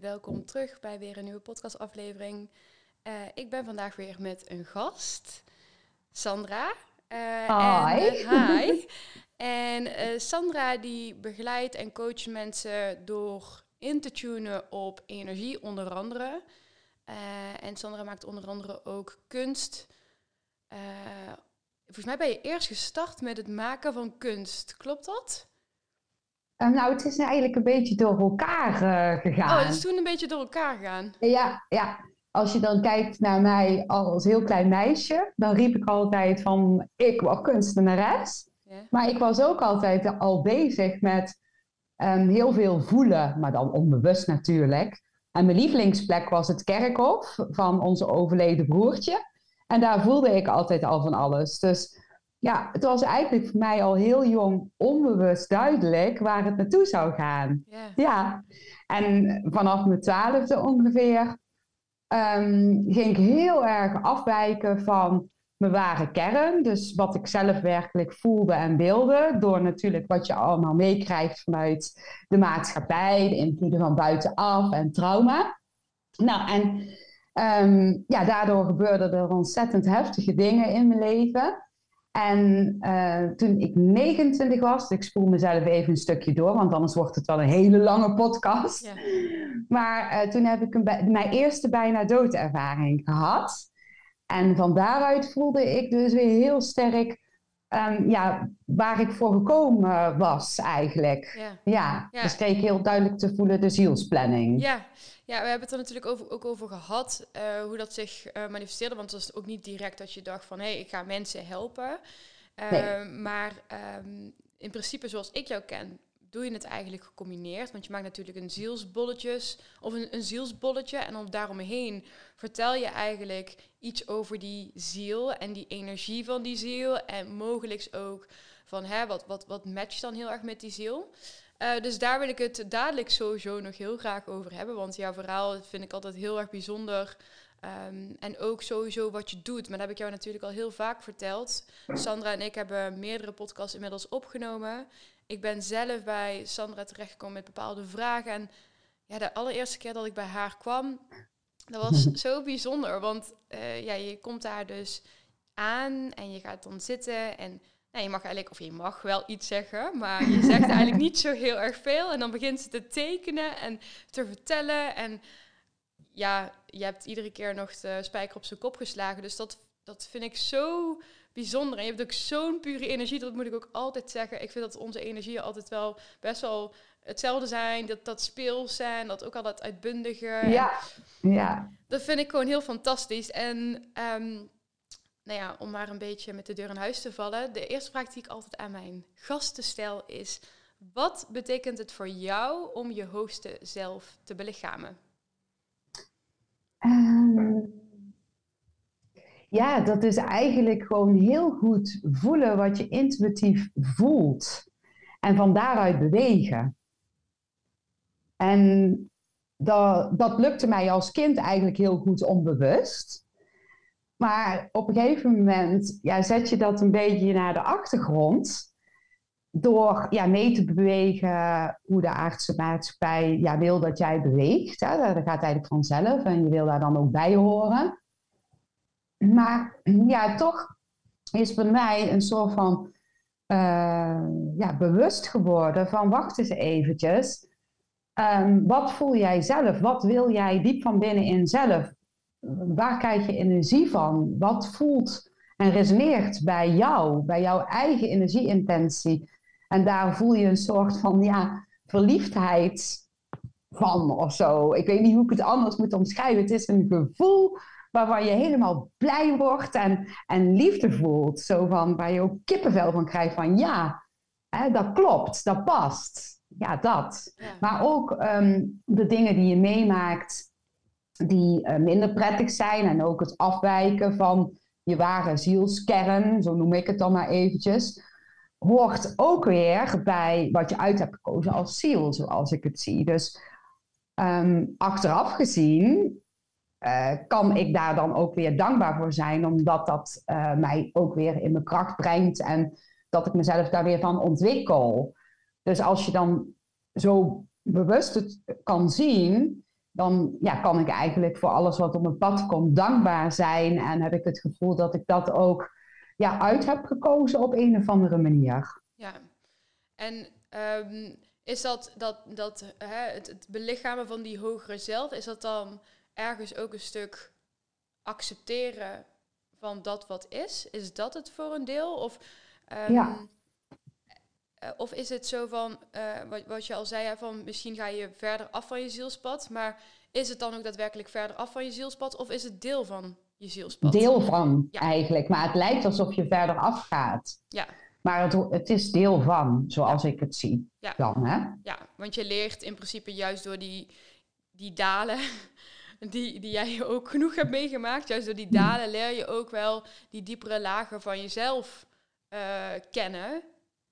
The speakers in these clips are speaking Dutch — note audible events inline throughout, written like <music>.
Welkom terug bij weer een nieuwe podcastaflevering. Uh, ik ben vandaag weer met een gast, Sandra. Uh, <laughs> hi. En, uh, hi. en Sandra die begeleidt en coacht mensen door in te tunen op energie onder andere. en Sandra maakt onder andere ook kunst. volgens mij ben je eerst gestart met het maken van kunst. Klopt dat? Uh, nou, het is eigenlijk een beetje door elkaar uh, gegaan. Oh, het is toen een beetje door elkaar gegaan. Ja, ja. Als je dan kijkt naar mij als heel klein meisje, dan riep ik altijd van ik was kunstenares. Yeah. Maar ik was ook altijd al bezig met um, heel veel voelen, maar dan onbewust natuurlijk. En mijn lievelingsplek was het kerkhof van onze overleden broertje. En daar voelde ik altijd al van alles. Dus ja, het was eigenlijk voor mij al heel jong onbewust duidelijk waar het naartoe zou gaan. Yeah. Ja, en vanaf mijn twaalfde ongeveer um, ging ik heel erg afwijken van mijn ware kern. Dus wat ik zelf werkelijk voelde en wilde. Door natuurlijk wat je allemaal meekrijgt vanuit de maatschappij, de invloeden van buitenaf en trauma. Nou, en um, ja, daardoor gebeurden er ontzettend heftige dingen in mijn leven. En uh, toen ik 29 was, ik spoel mezelf even een stukje door, want anders wordt het wel een hele lange podcast. Ja. <laughs> Maar uh, toen heb ik een, mijn eerste bijna doodervaring gehad. En van daaruit voelde ik dus weer heel sterk um, ja, waar ik voor gekomen was eigenlijk. Ja. Ja, ja. Dus kreeg ik heel duidelijk te voelen de zielsplanning. Ja, ja, we hebben het er natuurlijk over, ook over gehad, uh, hoe dat zich uh, manifesteerde. Want het was ook niet direct dat je dacht van, hé, hey, ik ga mensen helpen. Uh, nee. Maar um, in principe, zoals ik jou ken, doe je het eigenlijk gecombineerd. Want je maakt natuurlijk een zielsbolletjes of een, een zielsbolletje. En dan daaromheen vertel je eigenlijk iets over die ziel en die energie van die ziel. En mogelijk ook van, hè, wat, wat, wat matcht dan heel erg met die ziel. Uh, dus daar wil ik het dadelijk sowieso nog heel graag over hebben. Want jouw verhaal vind ik altijd heel erg bijzonder. Um, en ook sowieso wat je doet. Maar dat heb ik jou natuurlijk al heel vaak verteld. Sandra en ik hebben meerdere podcasts inmiddels opgenomen. Ik ben zelf bij Sandra terechtgekomen met bepaalde vragen. En ja, de allereerste keer dat ik bij haar kwam, dat was <laughs> zo bijzonder. Want uh, ja, je komt daar dus aan en je gaat dan zitten en nou, je mag eigenlijk, of je mag wel iets zeggen, maar je zegt <laughs> eigenlijk niet zo heel erg veel. En dan begint ze te tekenen en te vertellen. En ja, je hebt iedere keer nog de spijker op zijn kop geslagen. Dus dat, dat vind ik zo bijzonder. En je hebt ook zo'n pure energie, dat moet ik ook altijd zeggen. Ik vind dat onze energieën altijd wel best wel hetzelfde zijn. Dat, dat speels zijn, dat ook al dat uitbundige. Ja, ja. Dat vind ik gewoon heel fantastisch. En um, nou ja, om maar een beetje met de deur in huis te vallen. De eerste vraag die ik altijd aan mijn gasten stel is... Wat betekent het voor jou om je hoogste zelf te belichamen? Um, ja, dat is eigenlijk gewoon heel goed voelen wat je intuïtief voelt. En van daaruit bewegen. En dat, dat lukte mij als kind eigenlijk heel goed onbewust. Maar op een gegeven moment ja, zet je dat een beetje naar de achtergrond. Door ja, mee te bewegen hoe de aardse maatschappij ja, wil dat jij beweegt. Hè. Dat gaat eigenlijk vanzelf en je wil daar dan ook bij horen. Maar ja, toch is bij mij een soort van uh, ja, bewust geworden van wacht eens eventjes. Um, wat voel jij zelf? Wat wil jij diep van binnenin zelf? waar krijg je energie van? Wat voelt en resoneert bij jou, bij jouw eigen energieintentie? En daar voel je een soort van ja, verliefdheid van of zo. Ik weet niet hoe ik het anders moet omschrijven. Het is een gevoel waarvan je helemaal blij wordt en, en liefde voelt. Zo van, waar je ook kippenvel van krijgt van ja, hè, dat klopt, dat past. Ja, dat. Maar ook ehm, de dingen die je meemaakt die uh, minder prettig zijn en ook het afwijken van je ware zielskern, zo noem ik het dan maar eventjes, hoort ook weer bij wat je uit hebt gekozen als ziel, zoals ik het zie. Dus um, achteraf gezien uh, kan ik daar dan ook weer dankbaar voor zijn, omdat dat uh, mij ook weer in mijn kracht brengt en dat ik mezelf daar weer van ontwikkel. Dus als je dan zo bewust het kan zien, dan ja, kan ik eigenlijk voor alles wat op mijn pad komt dankbaar zijn. En heb ik het gevoel dat ik dat ook ja, uit heb gekozen op een of andere manier. Ja, en um, is dat, dat, dat hè, het, het belichamen van die hogere zelf, is dat dan ergens ook een stuk accepteren van dat wat is? Is dat het voor een deel? Of, um, ja. Eh, of is het zo van, uh, wat, wat je al zei, van misschien ga je verder af van je zielspad, maar is het dan ook daadwerkelijk verder af van je zielspad of is het deel van je zielspad? Deel van eigenlijk, maar het lijkt alsof je verder afgaat. Ja. Maar het, het is deel van, zoals ik het zie. Ja. Dan, hè? ja, want je leert in principe juist door die, die dalen, die, die jij <laughs> ook genoeg hebt meegemaakt, juist door die dalen leer je ook wel die diepere lagen van jezelf uh, kennen.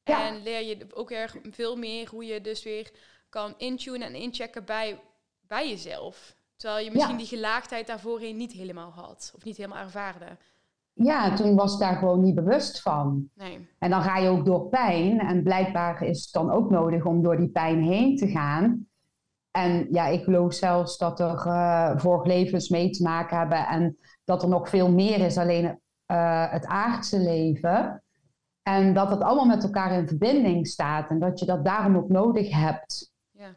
En leer je ook erg veel meer hoe je dus weer kan intunen en inchecken bij, bij jezelf. Terwijl je misschien die gelaagdheid daarvoorheen niet helemaal had of niet helemaal ervaarde. Ja, toen was ik daar gewoon niet bewust van. Nee. En dan ga je ook door pijn. En blijkbaar is het dan ook nodig om door die pijn heen te gaan. En ja, ik geloof zelfs dat er uh, vorige levens mee te maken hebben. En dat er nog veel meer is alleen uh, het aardse leven. En dat het allemaal met elkaar in verbinding staat en dat je dat daarom ook nodig hebt. Ja.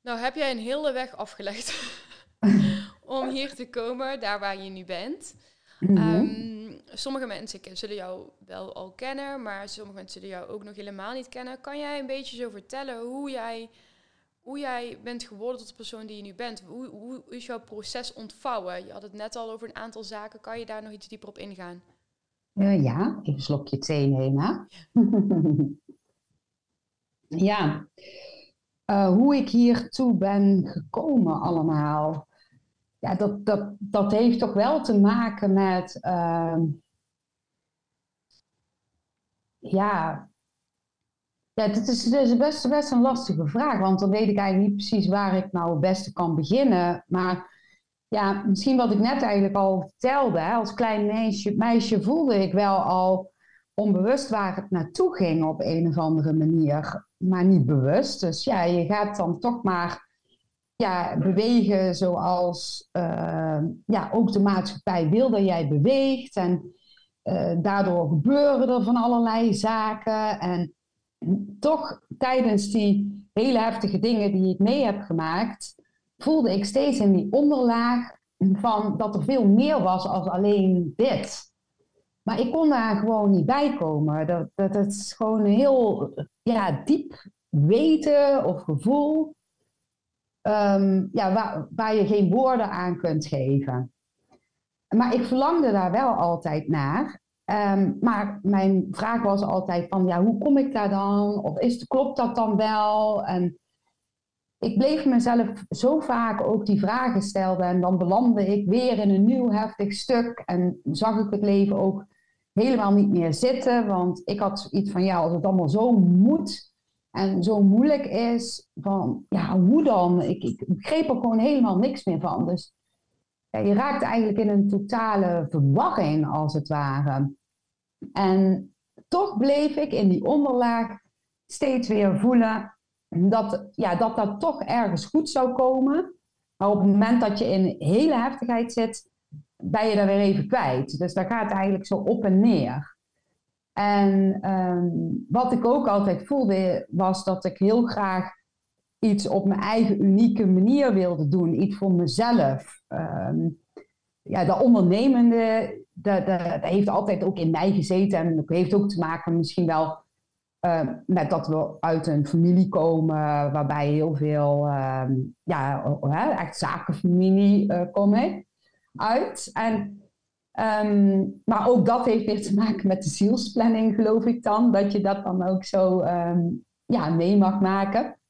Nou, heb jij een hele weg afgelegd <laughs> om hier te komen, daar waar je nu bent. Mhm. Ehm, sommige mensen zullen jou wel al kennen, maar sommige mensen zullen jou ook nog helemaal niet kennen. Kan jij een beetje zo vertellen hoe jij, hoe jij bent geworden tot de persoon die je nu bent? Hoe, hoe is jouw proces ontvouwen? Je had het net al over een aantal zaken. Kan je daar nog iets dieper op ingaan? Uh, ja, even een slokje thee nemen. <laughs> ja, uh, hoe ik hiertoe ben gekomen allemaal. Ja, dat, dat, dat heeft toch wel te maken met... Uh, ja, ja, dit is, is best, best een lastige vraag, want dan weet ik eigenlijk niet precies waar ik nou het beste kan beginnen. Maar ja, misschien wat ik net eigenlijk al vertelde. Als klein meisje, meisje voelde ik wel al onbewust waar het naartoe ging op een of andere manier. Maar niet bewust. Dus ja, je gaat dan toch maar ja, bewegen zoals uh, ja, ook de maatschappij wil dat jij beweegt. En uh, daardoor gebeuren er van allerlei zaken. En toch tijdens die hele heftige dingen die ik mee heb gemaakt voelde ik steeds in die onderlaag van dat er veel meer was als alleen dit. Maar ik kon daar gewoon niet bij komen. Dat, dat, dat is gewoon een heel ja, diep weten of gevoel. Um, ja, waar, waar je geen woorden aan kunt geven. Maar ik verlangde daar wel altijd naar. Um, maar mijn vraag was altijd van, ja, hoe kom ik daar dan? Of is, klopt dat dan wel? En ik bleef mezelf zo vaak ook die vragen stellen en dan belandde ik weer in een nieuw heftig stuk en zag ik het leven ook helemaal niet meer zitten, want ik had iets van ja, als het allemaal zo moet en zo moeilijk is, van ja, hoe dan? Ik, ik begreep er gewoon helemaal niks meer van. Dus ja, je raakt eigenlijk in een totale verwarring als het ware. En toch bleef ik in die onderlaag steeds weer voelen dat, ja, dat dat toch ergens goed zou komen. Maar op het moment dat je in hele heftigheid zit, ben je daar weer even kwijt. Dus daar gaat het eigenlijk zo op en neer. En ehm, wat ik ook altijd voelde, was dat ik heel graag iets op mijn eigen unieke manier wilde doen. Iets voor mezelf. Um, ja, de ondernemende, dat, dat heeft altijd ook in mij gezeten. En dat heeft ook te maken misschien wel Ehm, met dat we uit een familie komen waarbij heel veel, ja, echt zakenfamilie uh, uit. En, ehm, maar ook dat heeft weer te maken met de zielsplanning, geloof ik dan. Dat je dat dan ook zo ja, mee mag maken.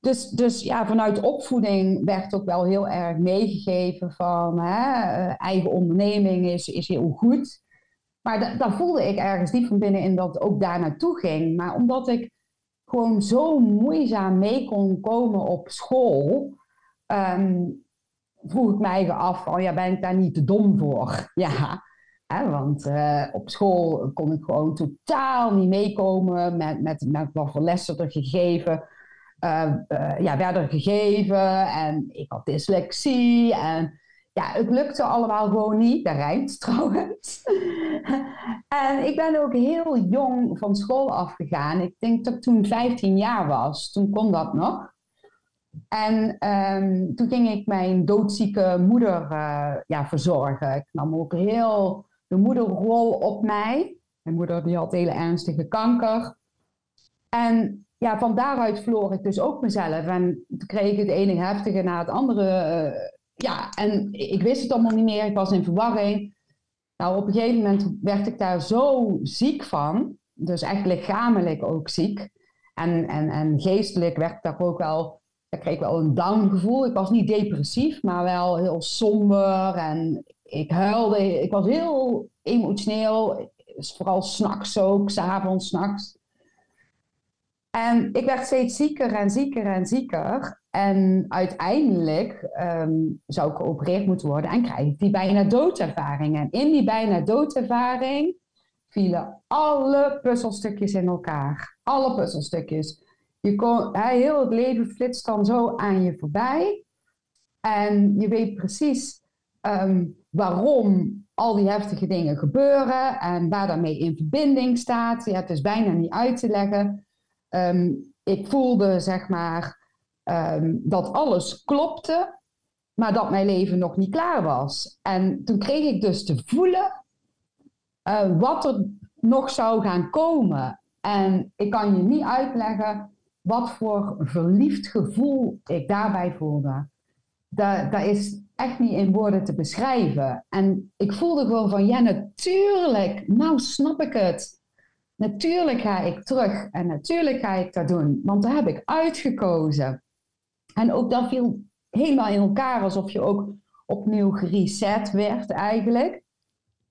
Dus, dus ja, vanuit opvoeding werd ook wel heel erg meegegeven van hè, eh, eigen onderneming is, is heel goed. Maar dan voelde ik ergens diep van binnenin dat ook daar naartoe ging. Maar omdat ik gewoon zo moeizaam mee kon komen op school, um, vroeg ik mij af van, ja, ben ik daar niet te dom voor? <laughs> Ja, hè, want uh, op school kon ik gewoon totaal niet meekomen met, met, met wat voor lessen er gegeven uh, ja, werden gegeven. En ik had dyslexie. En ja, het lukte allemaal gewoon niet. Dat rijmt <laughs> trouwens. en ik ben ook heel jong van school afgegaan. Ik denk dat ik toen 15 jaar was. Toen kon dat nog. En um, toen ging ik mijn doodzieke moeder uh, ja, verzorgen. Ik nam ook heel de moederrol op mij. Mijn moeder die had hele ernstige kanker. En ja, van daaruit verloor ik dus ook mezelf. En toen kreeg ik het ene heftige na het andere. Uh, ja, en ik wist het allemaal niet meer. Ik was in verwarring. Nou, op een gegeven moment werd ik daar zo ziek van. Dus echt lichamelijk ook ziek. En, en, en geestelijk werd ik daar ook wel... Ik kreeg wel een down gevoel. Ik was niet depressief, maar wel heel somber. En ik huilde. Ik was heel emotioneel. Vooral s'nachts ook, s'avonds, s'nachts. En ik werd steeds zieker en zieker en zieker. En uiteindelijk um, zou ik geopereerd moeten worden en krijg ik die bijna doodervaring. En in die bijna doodervaring vielen alle puzzelstukjes in elkaar. Alle puzzelstukjes. Je kon, heel het leven flitst dan zo aan je voorbij. En je weet precies um, waarom al die heftige dingen gebeuren en waar daarmee in verbinding staat. Ja, het is bijna niet uit te leggen. Ehm, ik voelde zeg maar ehm, dat alles klopte, maar dat mijn leven nog niet klaar was. En toen kreeg ik dus te voelen uh, wat er nog zou gaan komen. En ik kan je niet uitleggen wat voor verliefd gevoel ik daarbij voelde. Dat, dat is echt niet in woorden te beschrijven. En ik voelde gewoon van, ja natuurlijk, nou snap ik het. Natuurlijk ga ik terug en natuurlijk ga ik dat doen, want dat heb ik uitgekozen. En ook dat viel helemaal in elkaar, alsof je ook opnieuw gereset werd eigenlijk.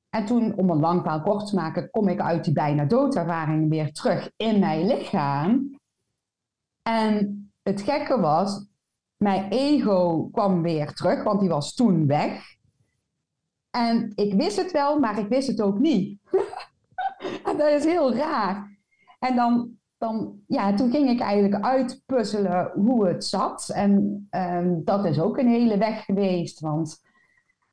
En toen, om een lang verhaal kort te maken, kom ik uit die bijna doodervaring weer terug in mijn lichaam. En het gekke was, mijn ego kwam weer terug, want die was toen weg. En ik wist het wel, maar ik wist het ook niet. <laughs> en dat is heel raar. En dan, dan, ja, toen ging ik eigenlijk uitpuzzelen hoe het zat. En um, dat is ook een hele weg geweest, want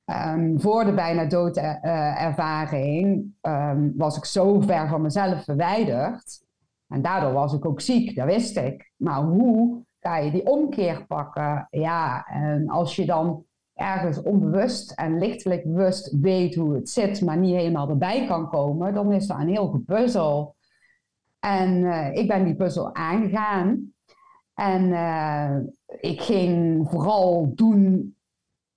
um, voor de bijna doodervaring uh, um, was ik zo ver van mezelf verwijderd. En daardoor was ik ook ziek, dat wist ik. Maar hoe ga je die omkeer pakken? Ja, en als je dan ergens onbewust en lichtelijk bewust weet hoe het zit, maar niet helemaal erbij kan komen, dan is dat een heel gepuzzel. En uh, ik ben die puzzel aangegaan. En uh, ik ging vooral doen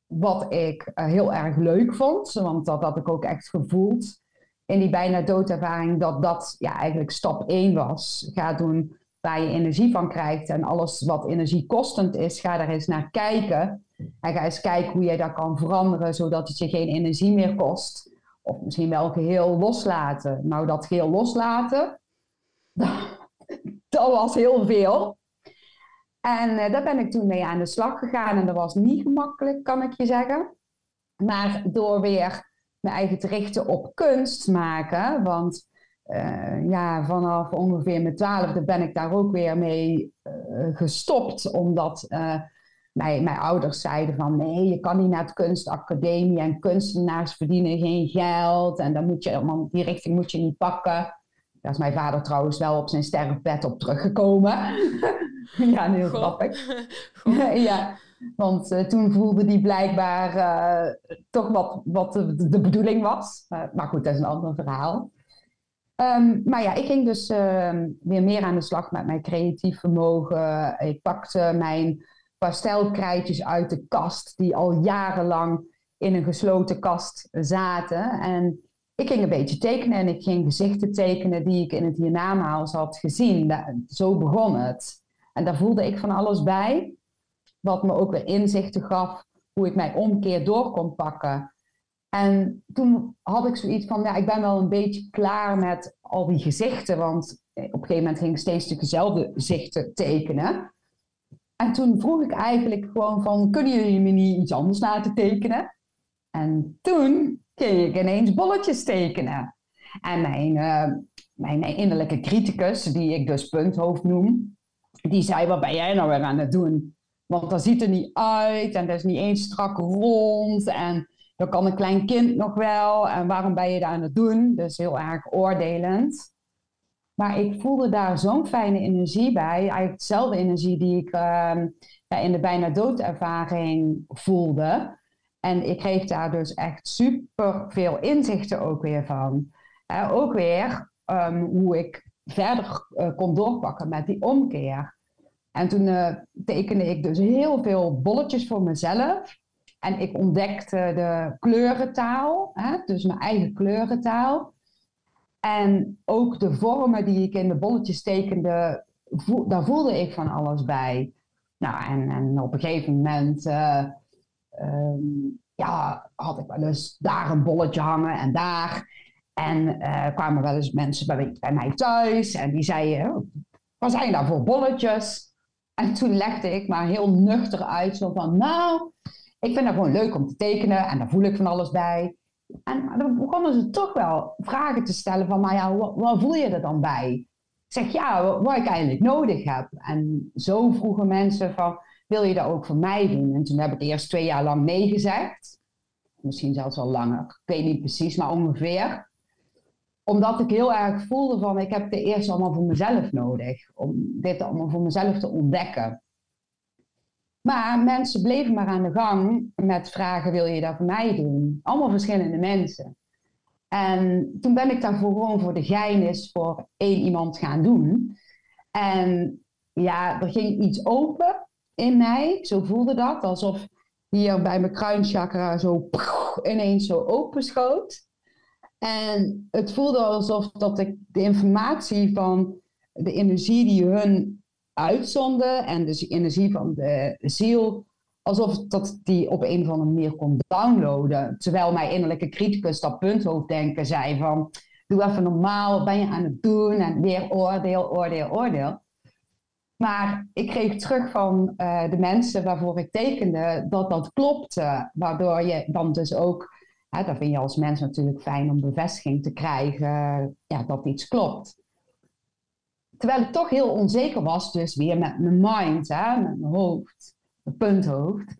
wat ik uh, heel erg leuk vond, want dat had ik ook echt gevoeld in die bijna doodervaring, dat dat ja, eigenlijk stap 1 was. Ga doen waar je energie van krijgt en alles wat energiekostend is, ga daar eens naar kijken. En ga eens kijken hoe jij dat kan veranderen, zodat het je geen energie meer kost. Of misschien wel geheel loslaten. Nou, dat geheel loslaten, <laughs> dat, was heel veel. En uh, daar ben ik toen mee aan de slag gegaan. En dat was niet gemakkelijk, kan ik je zeggen. Maar door weer mijn eigen te richten op kunst maken. Want uh, ja, vanaf ongeveer mijn twaalfde ben ik daar ook weer mee uh, gestopt. Omdat mijn, mijn ouders zeiden van nee, je kan niet naar het kunstacademie en kunstenaars verdienen geen geld en dan moet je, die richting moet je niet pakken. Daar is mijn vader trouwens wel op zijn sterfbed op teruggekomen. <laughs> ja, heel grappig. <laughs> <laughs> ja, want uh, toen voelde hij blijkbaar uh, toch wat, wat de, bedoeling was. Maar goed, dat is een ander verhaal. Ehm, maar ja, ik ging dus ehm, weer meer aan de slag met mijn creatief vermogen. Ik pakte mijn pastelkrijtjes uit de kast, die al jarenlang in een gesloten kast zaten. En ik ging een beetje tekenen en ik ging gezichten tekenen die ik in het hiernamaals had gezien. zo begon het. En daar voelde ik van alles bij, wat me ook weer inzichten gaf hoe ik mijn omkeer door kon pakken. En toen had ik zoiets van, ja, ik ben wel een beetje klaar met al die gezichten, want op een gegeven moment ging ik steeds dezelfde gezichten tekenen. En toen vroeg ik eigenlijk gewoon van, kunnen jullie me niet iets anders laten tekenen? En toen ging ik ineens bolletjes tekenen. En mijn, uh, mijn innerlijke criticus, die ik dus punthoofd noem, die zei, wat ben jij nou weer aan het doen? Want dat ziet er niet uit en dat is niet eens strak rond en dat kan een klein kind nog wel en waarom ben je dat aan het doen? Dus heel erg oordelend. Maar ik voelde daar zo'n fijne energie bij. Eigenlijk dezelfde energie die ik ehm, in de bijna doodervaring voelde. En ik kreeg daar dus echt super veel inzichten ook weer van. ook weer um, hoe ik verder uh, kon doorpakken met die omkeer. En toen uh, tekende ik dus heel veel bolletjes voor mezelf. En ik ontdekte de kleurentaal, hè, dus mijn eigen kleurentaal. En ook de vormen die ik in de bolletjes tekende, daar voelde ik van alles bij. Nou, en, en op een gegeven moment uh, um, ja, had ik wel eens daar een bolletje hangen en daar. En uh, kwamen wel eens mensen bij, bij, mij thuis en die zeiden, wat zijn daar voor bolletjes? En toen legde ik maar heel nuchter uit, zo van, nou, ik vind het gewoon leuk om te tekenen en daar voel ik van alles bij. En dan begonnen ze toch wel vragen te stellen van, maar ja, wat, voel je er dan bij? Ik zeg, ja, wat ik eigenlijk nodig heb. En zo vroegen mensen van, wil je dat ook voor mij doen? En toen heb ik eerst twee jaar lang nee gezegd. Misschien zelfs al langer, ik weet niet precies, maar ongeveer. Omdat ik heel erg voelde van, ik heb het eerst allemaal voor mezelf nodig. Om dit allemaal voor mezelf te ontdekken. Maar mensen bleven maar aan de gang met vragen: wil je dat voor mij doen? Allemaal verschillende mensen. En toen ben ik daarvoor gewoon voor de geinis voor één iemand gaan doen. En ja, er ging iets open in mij. Zo voelde dat. Alsof hier bij mijn kruinchakra zo ineens zo open schoot. En het voelde alsof dat ik de informatie van de energie die hun uitzonden en dus de energie van de ziel, alsof dat die op een of andere manier kon downloaden. Terwijl mijn innerlijke criticus, dat punthoofddenken, zei van, doe even normaal, wat ben je aan het doen? En weer oordeel, oordeel, oordeel. Maar ik kreeg terug van uh, de mensen waarvoor ik tekende dat dat klopte. Waardoor je dan dus ook, dat vind je als mens natuurlijk fijn om bevestiging te krijgen, ja, dat iets klopt. Terwijl ik toch heel onzeker was, dus weer met mijn mind, hè, met mijn hoofd, mijn punthoofd.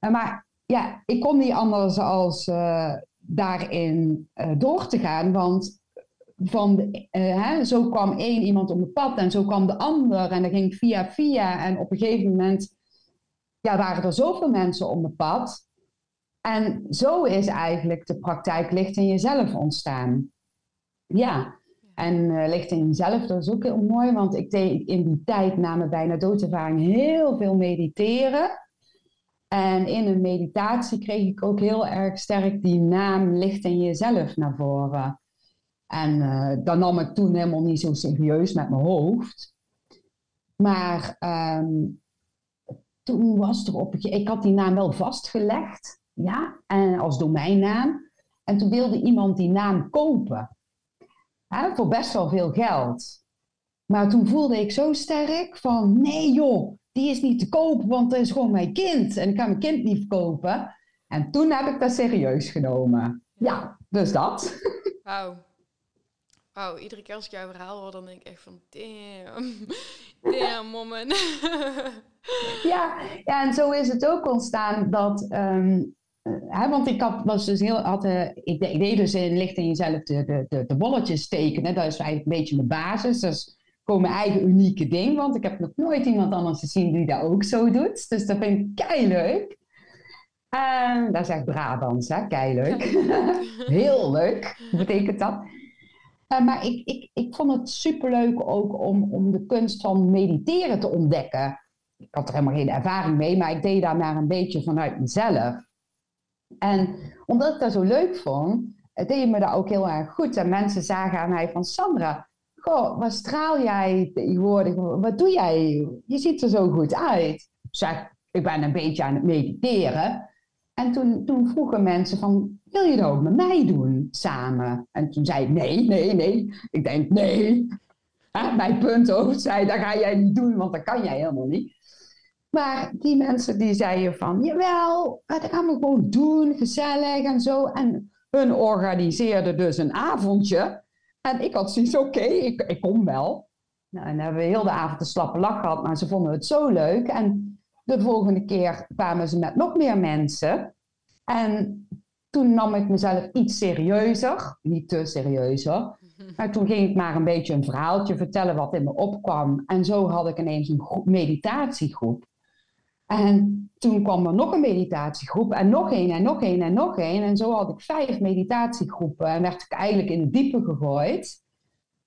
Uh, maar ja, ik kon niet anders als uh, daarin door te gaan, want van hè, zo kwam één iemand op mijn pad en zo kwam de ander en dat ging via via. En op een gegeven moment ja, waren er zoveel mensen op mijn pad. En zo is eigenlijk de praktijk licht in jezelf ontstaan. Ja, en uh, licht in jezelf, dat is ook heel mooi, want ik deed in die tijd na mijn bijna doodervaring heel veel mediteren. En in een meditatie kreeg ik ook heel erg sterk die naam licht in jezelf naar voren. En uh, dat nam ik toen helemaal niet zo serieus met mijn hoofd. Maar um, toen was er op ik had die naam wel vastgelegd, ja, en als domeinnaam. En toen wilde iemand die naam kopen, hè, voor best wel veel geld. Maar toen voelde ik zo sterk van, nee joh, die is niet te kopen, want dat is gewoon mijn kind. En ik ga mijn kind niet verkopen. En toen heb ik dat serieus genomen. Ja, dus dat. <laughs> Wauw. Wauw, iedere keer als ik jouw verhaal hoor, dan denk ik echt van, damn, <laughs> damn, moment. <laughs> ja, ja, en zo is het ook ontstaan dat, um, hè, want ik had, was dus heel, had, uh, ik, ik, deed dus in licht in jezelf de, de, de, de bolletjes tekenen, dat is eigenlijk een beetje mijn basis, dat is gewoon mijn eigen unieke ding, want ik heb nog nooit iemand anders gezien die dat ook zo doet, dus dat vind ik kei leuk. Uh, dat is echt Brabants, hè, kei leuk. <laughs> heel leuk, betekent dat. maar ik, ik, ik vond het superleuk ook om, om de kunst van mediteren te ontdekken. Ik had er helemaal geen ervaring mee, maar ik deed daar maar een beetje vanuit mezelf. En omdat ik dat zo leuk vond, deed me dat ook heel erg goed. En mensen zagen aan mij van Sandra, goh, wat straal jij tegenwoordig? Wat doe jij? Je ziet er zo goed uit. Zeg, ik ben een beetje aan het mediteren. En toen, toen vroegen mensen van, wil je dat ook met mij doen, samen? En toen zei ik, nee, nee, nee. Ik denk, nee. mijn punthoofd zei, dat ga jij niet doen, want dat kan jij helemaal niet. Maar die mensen die zeiden van, jawel, dat gaan we gewoon doen, gezellig en zo. En hun organiseerden dus een avondje. En ik had zoiets, oké, ik, ik kom wel. Nou, en dan hebben we heel de avond een slappe lach gehad, maar ze vonden het zo leuk. En de volgende keer kwamen ze met nog meer mensen. En toen nam ik mezelf iets serieuzer, niet te serieuzer. Maar toen ging ik maar een beetje een verhaaltje vertellen wat in me opkwam. En zo had ik ineens een meditatiegroep. En toen kwam er nog een meditatiegroep en nog één en nog één en nog één. En zo had ik vijf meditatiegroepen en werd ik eigenlijk in het diepe gegooid.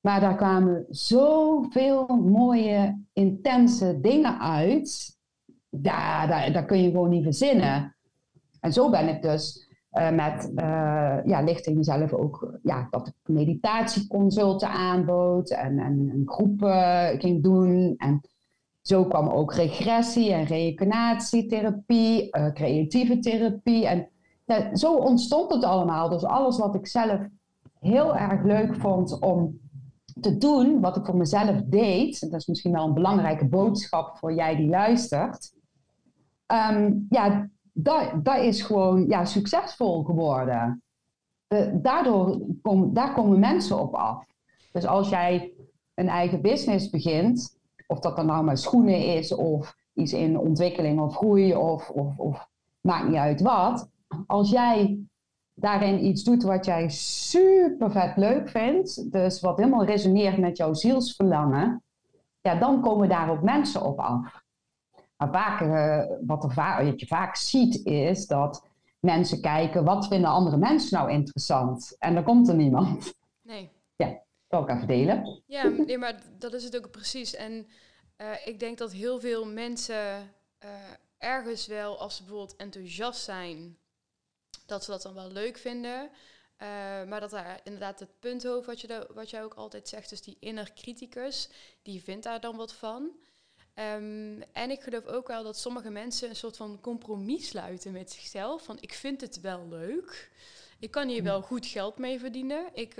Maar daar kwamen zoveel mooie, intense dingen uit. Daar, daar, kun je gewoon niet verzinnen. En zo ben ik dus uh, met uh, ja, lichting mezelf ook, ja, dat ik meditatieconsulten aanbood en, en, en groepen ging doen. En zo kwam ook regressie en reïncarnatietherapie, uh, creatieve therapie. En ja, zo ontstond het allemaal. Dus alles wat ik zelf heel erg leuk vond om te doen, wat ik voor mezelf deed, dat is misschien wel een belangrijke boodschap voor jij die luistert. Um, ja, dat, is gewoon ja, succesvol geworden. De, daardoor kom, daar komen mensen op af. Dus als jij een eigen business begint, of dat dan nou maar schoenen is, of iets in ontwikkeling of groei, of, of, of maakt niet uit wat. Als jij daarin iets doet wat jij super vet leuk vindt, dus wat helemaal resoneert met jouw zielsverlangen, ja, dan komen daar ook mensen op af. Maar vaak, uh, wat, er va wat je vaak ziet is dat mensen kijken, wat vinden andere mensen nou interessant? En dan komt er niemand. Nee. Ja, zal ik even delen. Ja, nee, maar dat is het ook precies. En uh, ik denk dat heel veel mensen uh, ergens wel, als ze bijvoorbeeld enthousiast zijn, dat ze dat dan wel leuk vinden. Uh, maar dat daar inderdaad het punthoofd, wat, je wat jij ook altijd zegt, dus die inner criticus, die vindt daar dan wat van. Um, en ik geloof ook wel dat sommige mensen een soort van compromis sluiten met zichzelf. Van ik vind het wel leuk. Ik kan hier wel goed geld mee verdienen. Ik,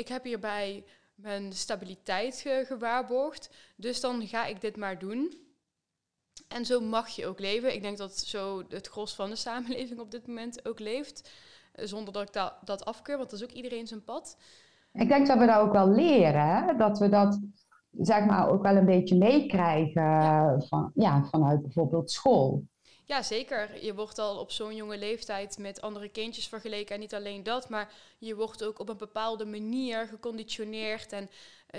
ik heb hierbij mijn stabiliteit ge gewaarborgd. Dus dan ga ik dit maar doen. En zo mag je ook leven. Ik denk dat zo het gros van de samenleving op dit moment ook leeft. Eh, zonder dat ik dat, dat afkeur, want dat is ook iedereen zijn pad. Ik denk dat we dat ook wel leren. Hè? Dat we dat zeg maar ook wel een beetje meekrijgen ja. Van, ja, vanuit bijvoorbeeld school. Ja, zeker. Je wordt al op zo'n jonge leeftijd met andere kindjes vergeleken. En niet alleen dat, maar je wordt ook op een bepaalde manier geconditioneerd. En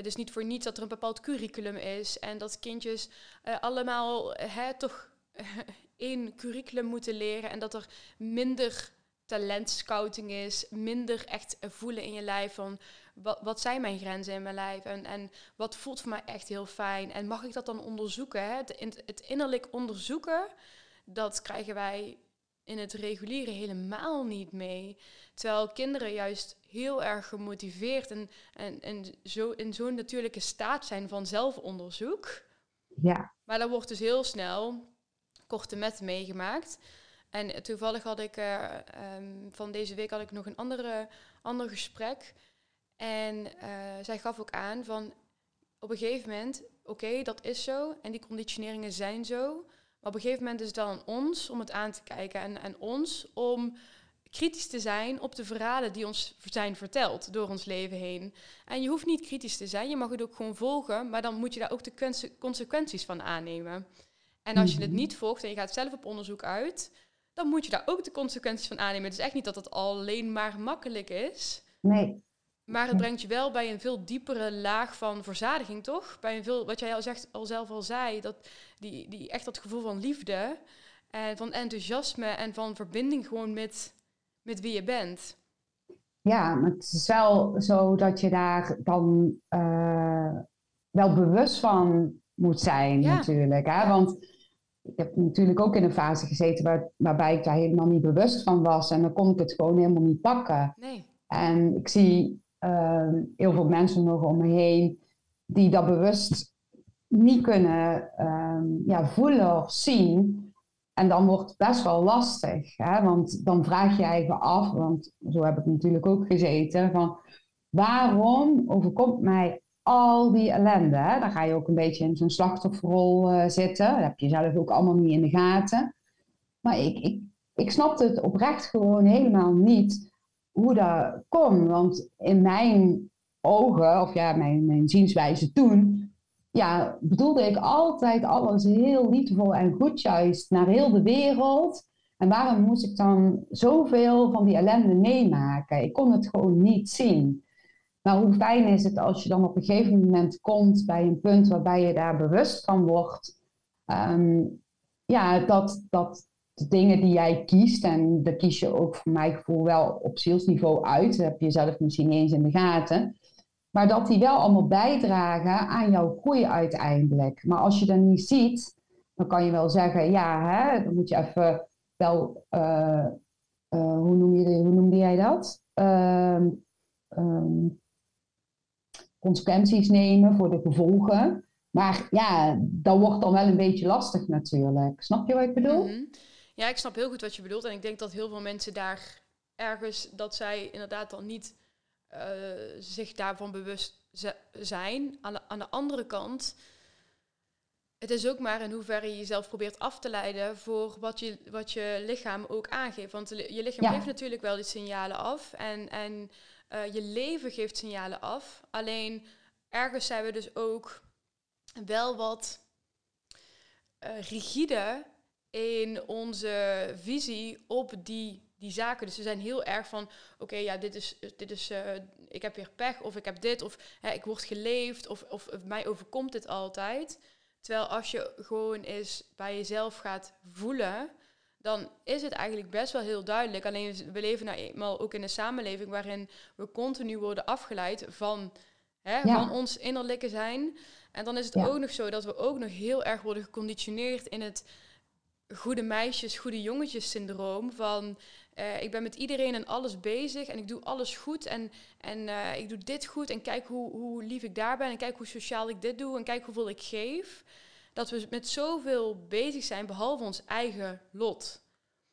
dus niet voor niets dat er een bepaald curriculum is. En dat kindjes uh, allemaal hè, toch <laughs> één curriculum moeten leren. En dat er minder talentscouting is, minder echt voelen in je lijf van wat, wat zijn mijn grenzen in mijn lijf en, en wat voelt voor mij echt heel fijn en mag ik dat dan onderzoeken? Hè? Het innerlijk onderzoeken, dat krijgen wij in het reguliere helemaal niet mee. Terwijl kinderen juist heel erg gemotiveerd en, en, en zo in zo'n natuurlijke staat zijn van zelfonderzoek. Ja. Maar dan wordt dus heel snel korte met meegemaakt. En toevallig had ik uh, um, van deze week had ik nog een andere, ander gesprek. En uh, zij gaf ook aan van op een gegeven moment, oké, okay, dat is zo en die conditioneringen zijn zo. Maar op een gegeven moment is het dan ons om het aan te kijken en aan ons om kritisch te zijn op de verhalen die ons zijn verteld door ons leven heen. En je hoeft niet kritisch te zijn, je mag het ook gewoon volgen, maar dan moet je daar ook de consequenties van aannemen. En als je het niet volgt en je gaat zelf op onderzoek uit, dan moet je daar ook de consequenties van aannemen. Het is echt niet dat het alleen maar makkelijk is. Nee. Maar het brengt je wel bij een veel diepere laag van verzadiging, toch? Bij een veel, wat jij al, zegt, al zelf al zei, dat die, die echt dat gevoel van liefde en van enthousiasme en van verbinding gewoon met, met wie je bent. Ja, maar het is wel zo dat je daar dan uh, wel bewust van moet zijn, natuurlijk. Hè? Want ik heb natuurlijk ook in een fase gezeten waar, waarbij ik daar helemaal niet bewust van was. En dan kon ik het gewoon helemaal niet pakken. Nee. En ik zie heel veel mensen nog om me heen die dat bewust niet kunnen uh, ja, voelen of zien. En dan wordt het best wel lastig. Hè? Want dan vraag je je af, want zo heb ik natuurlijk ook gezeten, van waarom overkomt mij al die ellende? Dan ga je ook een beetje in zo'n slachtofferrol uh, zitten. Dat heb je zelf ook allemaal niet in de gaten. Maar ik, ik, ik snapte het oprecht gewoon helemaal niet hoe dat kon. Want in mijn ogen, of ja, mijn, mijn zienswijze toen, ja, bedoelde ik altijd alles heel liefdevol en goed juist naar heel de wereld. En waarom moest ik dan zoveel van die ellende meemaken? Ik kon het gewoon niet zien. Maar hoe fijn is het als je dan op een gegeven moment komt bij een punt waarbij je daar bewust van wordt. Ehm, ja, dat, dat de dingen die jij kiest, en dat kies je ook voor mijn gevoel wel op zielsniveau uit, dat heb je zelf misschien niet eens in de gaten. Maar dat die wel allemaal bijdragen aan jouw groei uiteindelijk. Maar als je dat niet ziet, dan kan je wel zeggen, ja, hè, dan moet je even wel, uh, uh, hoe, noem je, hoe noemde jij dat? Uh, consequenties nemen voor de gevolgen. Maar ja, dat wordt dan wel een beetje lastig natuurlijk. Snap je wat ik bedoel? Mhm. Ja, ik snap heel goed wat je bedoelt. En ik denk dat heel veel mensen daar ergens, dat zij inderdaad dan niet uh, zich daarvan bewust zijn. Aan de, aan de andere kant, het is ook maar in hoeverre je jezelf probeert af te leiden voor wat je, wat je lichaam ook aangeeft. Want je lichaam geeft natuurlijk wel die signalen af en, en uh, je leven geeft signalen af. Alleen ergens zijn we dus ook wel wat uh, rigide in onze visie op die die zaken. Dus ze zijn heel erg van, oké, ja, dit is, dit is uh, ik heb weer pech, of ik heb dit, of hè, ik word geleefd, of, of, mij overkomt dit altijd. Terwijl als je gewoon eens bij jezelf gaat voelen, dan is het eigenlijk best wel heel duidelijk. Alleen we leven nou eenmaal ook in een samenleving waarin we continu worden afgeleid van, hè, van ons innerlijke zijn. En dan is het ook nog zo dat we ook nog heel erg worden geconditioneerd in het goede meisjes, goede jongetjes syndroom. Van uh, ik ben met iedereen en alles bezig en ik doe alles goed en, en uh, ik doe dit goed en kijk hoe, hoe lief ik daar ben en kijk hoe sociaal ik dit doe en kijk hoeveel ik geef. Dat we met zoveel bezig zijn behalve ons eigen lot.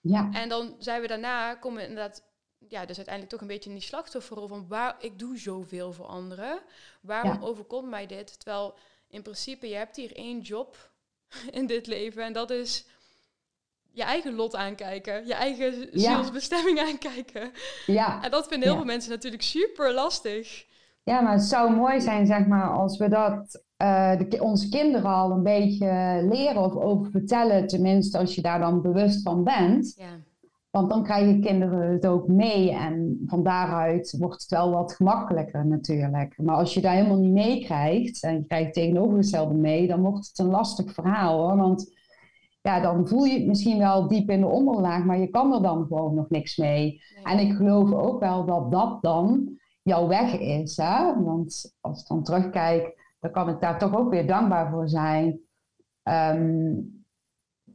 Ja. En dan zijn we daarna, komen we inderdaad, ja, dus uiteindelijk toch een beetje in die slachtofferrol van waar ik doe zoveel voor anderen. Waarom overkomt mij dit? Terwijl in principe, je hebt hier één job <laughs> in dit leven en dat is je eigen lot aankijken, je eigen zielsbestemming <laughs> aankijken. Ja. En dat vinden heel veel mensen natuurlijk super lastig. Ja, maar het zou mooi zijn, zeg maar, als we dat uh, de, onze kinderen al een beetje leren of over vertellen, tenminste als je daar dan bewust van bent. Ja. Want dan krijgen kinderen het ook mee en van daaruit wordt het wel wat gemakkelijker natuurlijk. Maar als je daar helemaal niet mee krijgt en je krijgt tegenovergestelde mee, dan wordt het een lastig verhaal hoor. Want ja, dan voel je het misschien wel diep in de onderlaag, maar je kan er dan gewoon nog niks mee. En ik geloof ook wel dat dat dan jouw weg is. Hè? Want als ik dan terugkijk, dan kan ik daar toch ook weer dankbaar voor zijn. Ehm,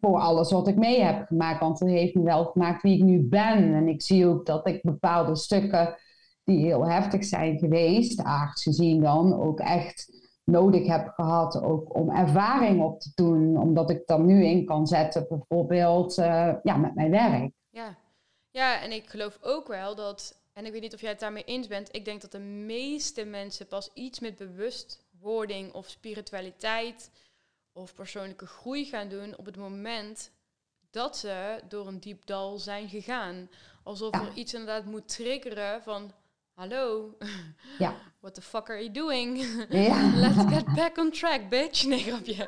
voor alles wat ik mee heb gemaakt. Want het heeft me wel gemaakt wie ik nu ben. En ik zie ook dat ik bepaalde stukken die heel heftig zijn geweest, aards gezien dan, ook echt nodig heb gehad ook om ervaring op te doen, omdat ik dan nu in kan zetten, bijvoorbeeld uh, ja, met mijn werk. Ja. ja, en ik geloof ook wel dat, en ik weet niet of jij het daarmee eens bent, ik denk dat de meeste mensen pas iets met bewustwording of spiritualiteit of persoonlijke groei gaan doen op het moment dat ze door een diep dal zijn gegaan. Alsof er iets inderdaad moet triggeren van hallo, ja. <laughs> what the fuck are you doing? Ja. <laughs> Let's get back on track, bitch. <laughs> Nee, grapje.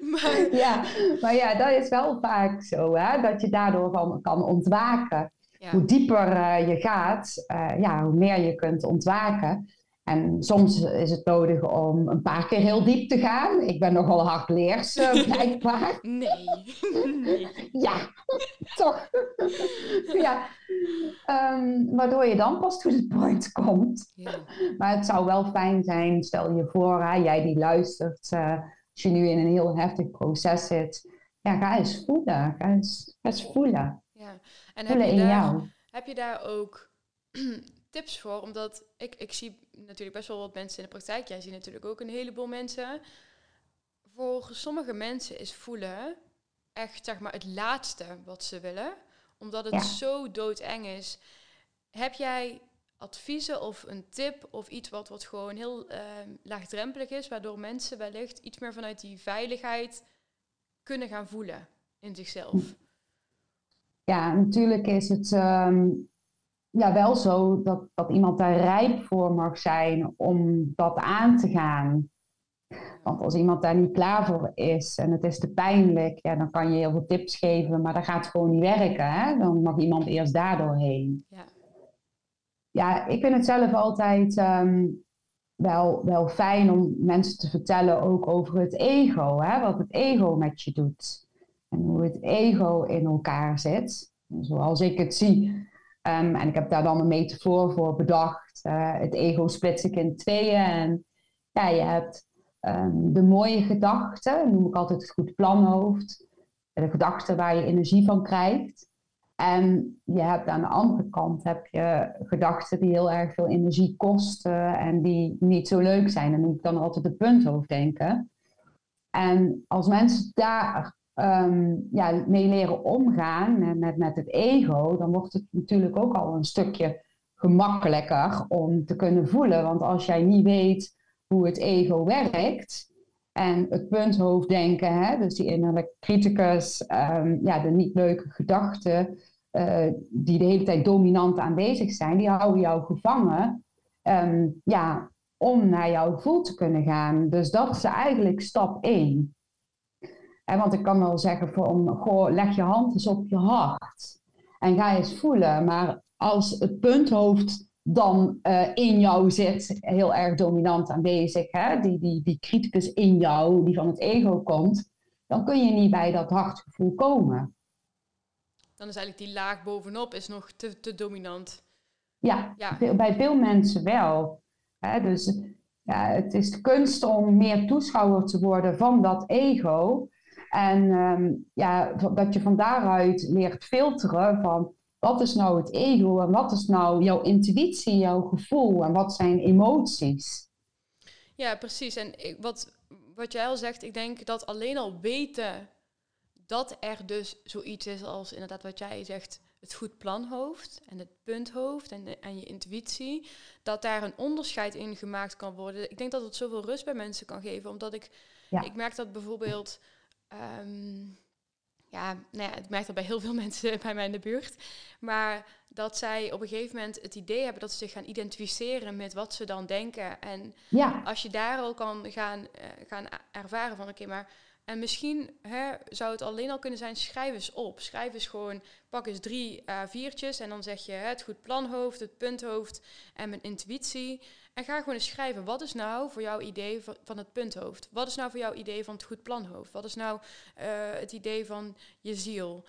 maar, ja, maar ja, dat is wel vaak zo, hè, dat je daardoor van kan ontwaken. Hoe dieper uh, je gaat, uh, ja, hoe meer je kunt ontwaken. En soms is het nodig om een paar keer heel diep te gaan. Ik ben nogal hardleers, uh, <laughs> blijkbaar. Nee. nee. <laughs> Ja, toch. ja. Ehm, waardoor je dan pas to the point komt. Ja. Maar het zou wel fijn zijn, stel je voor, hè, jij die luistert, uh, als je nu in een heel heftig proces zit, ja, ga eens voelen. Ga eens, ga eens voelen. Ja. En heb je, daar, heb je daar ook <clears throat> tips voor? Omdat ik, ik zie natuurlijk best wel wat mensen in de praktijk. Jij ziet natuurlijk ook een heleboel mensen. Voor sommige mensen is voelen echt zeg maar het laatste wat ze willen. Omdat het zo doodeng is. Heb jij adviezen of een tip of iets wat, wat gewoon heel uh, laagdrempelig is, waardoor mensen wellicht iets meer vanuit die veiligheid kunnen gaan voelen in zichzelf? Ja, natuurlijk is het ehm, ja, wel zo dat, dat iemand daar rijp voor mag zijn om dat aan te gaan. Want als iemand daar niet klaar voor is en het is te pijnlijk, ja, dan kan je heel veel tips geven, maar dat gaat gewoon niet werken. Hè? Dan mag iemand eerst daardoor heen. Ja. ja, ik vind het zelf altijd ehm, wel, wel fijn om mensen te vertellen ook over het ego. Hè? Wat het ego met je doet. En hoe het ego in elkaar zit. Zoals ik het zie. Ehm, en ik heb daar dan een metafoor voor bedacht. Uh, het ego splits ik in tweeën. En ja, je hebt Ehm, de mooie gedachten, noem ik altijd het goed planhoofd. De gedachten waar je energie van krijgt. En je hebt aan de andere kant heb je gedachten die heel erg veel energie kosten en die niet zo leuk zijn. Dan noem ik dan altijd het punthoofddenken. En als mensen daar um, ja, mee leren omgaan met, met het ego, dan wordt het natuurlijk ook al een stukje gemakkelijker om te kunnen voelen. Want als jij niet weet hoe het ego werkt. En het punthoofddenken, hè, dus die innerlijke criticus, um, ja, de niet leuke gedachten, uh, die de hele tijd dominant aanwezig zijn, die houden jou gevangen um, ja, om naar jouw gevoel te kunnen gaan. Dus dat is eigenlijk stap 1. En want ik kan wel zeggen van, goh, leg je hand eens op je hart en ga eens voelen. Maar als het punthoofd dan uh, in jou zit, heel erg dominant aanwezig, hè? Die, die, die criticus in jou, die van het ego komt, dan kun je niet bij dat hartgevoel komen. Dan is eigenlijk die laag bovenop is nog te, te dominant. Ja, ja. bij veel mensen wel. Hè? Dus ja, het is de kunst om meer toeschouwer te worden van dat ego. En um, ja, dat je van daaruit leert filteren van wat is nou het ego en wat is nou jouw intuïtie, jouw gevoel en wat zijn emoties? Ja, precies. En ik, wat, wat jij al zegt, ik denk dat alleen al weten dat er dus zoiets is als inderdaad wat jij zegt, het goed planhoofd en het punthoofd en, en je intuïtie, dat daar een onderscheid in gemaakt kan worden. Ik denk dat het zoveel rust bij mensen kan geven, omdat ik, ik merk dat bijvoorbeeld. Ehm, ja, nou ja, ik merk dat bij heel veel <laughs> mensen bij mij in de buurt. Maar dat zij op een gegeven moment het idee hebben dat ze zich gaan identificeren met wat ze dan denken. En ja. als je daar al kan gaan, uh, gaan ervaren van oké, maar en misschien hè, zou het alleen al kunnen zijn, schrijf eens op. Schrijf eens gewoon, pak eens drie uh, viertjes en dan zeg je het goed planhoofd, het punthoofd en mijn intuïtie. En ga gewoon eens schrijven, wat is nou voor jouw idee van, het punthoofd? Wat is nou voor jouw idee van het goed planhoofd? Wat is nou uh, het idee van je ziel?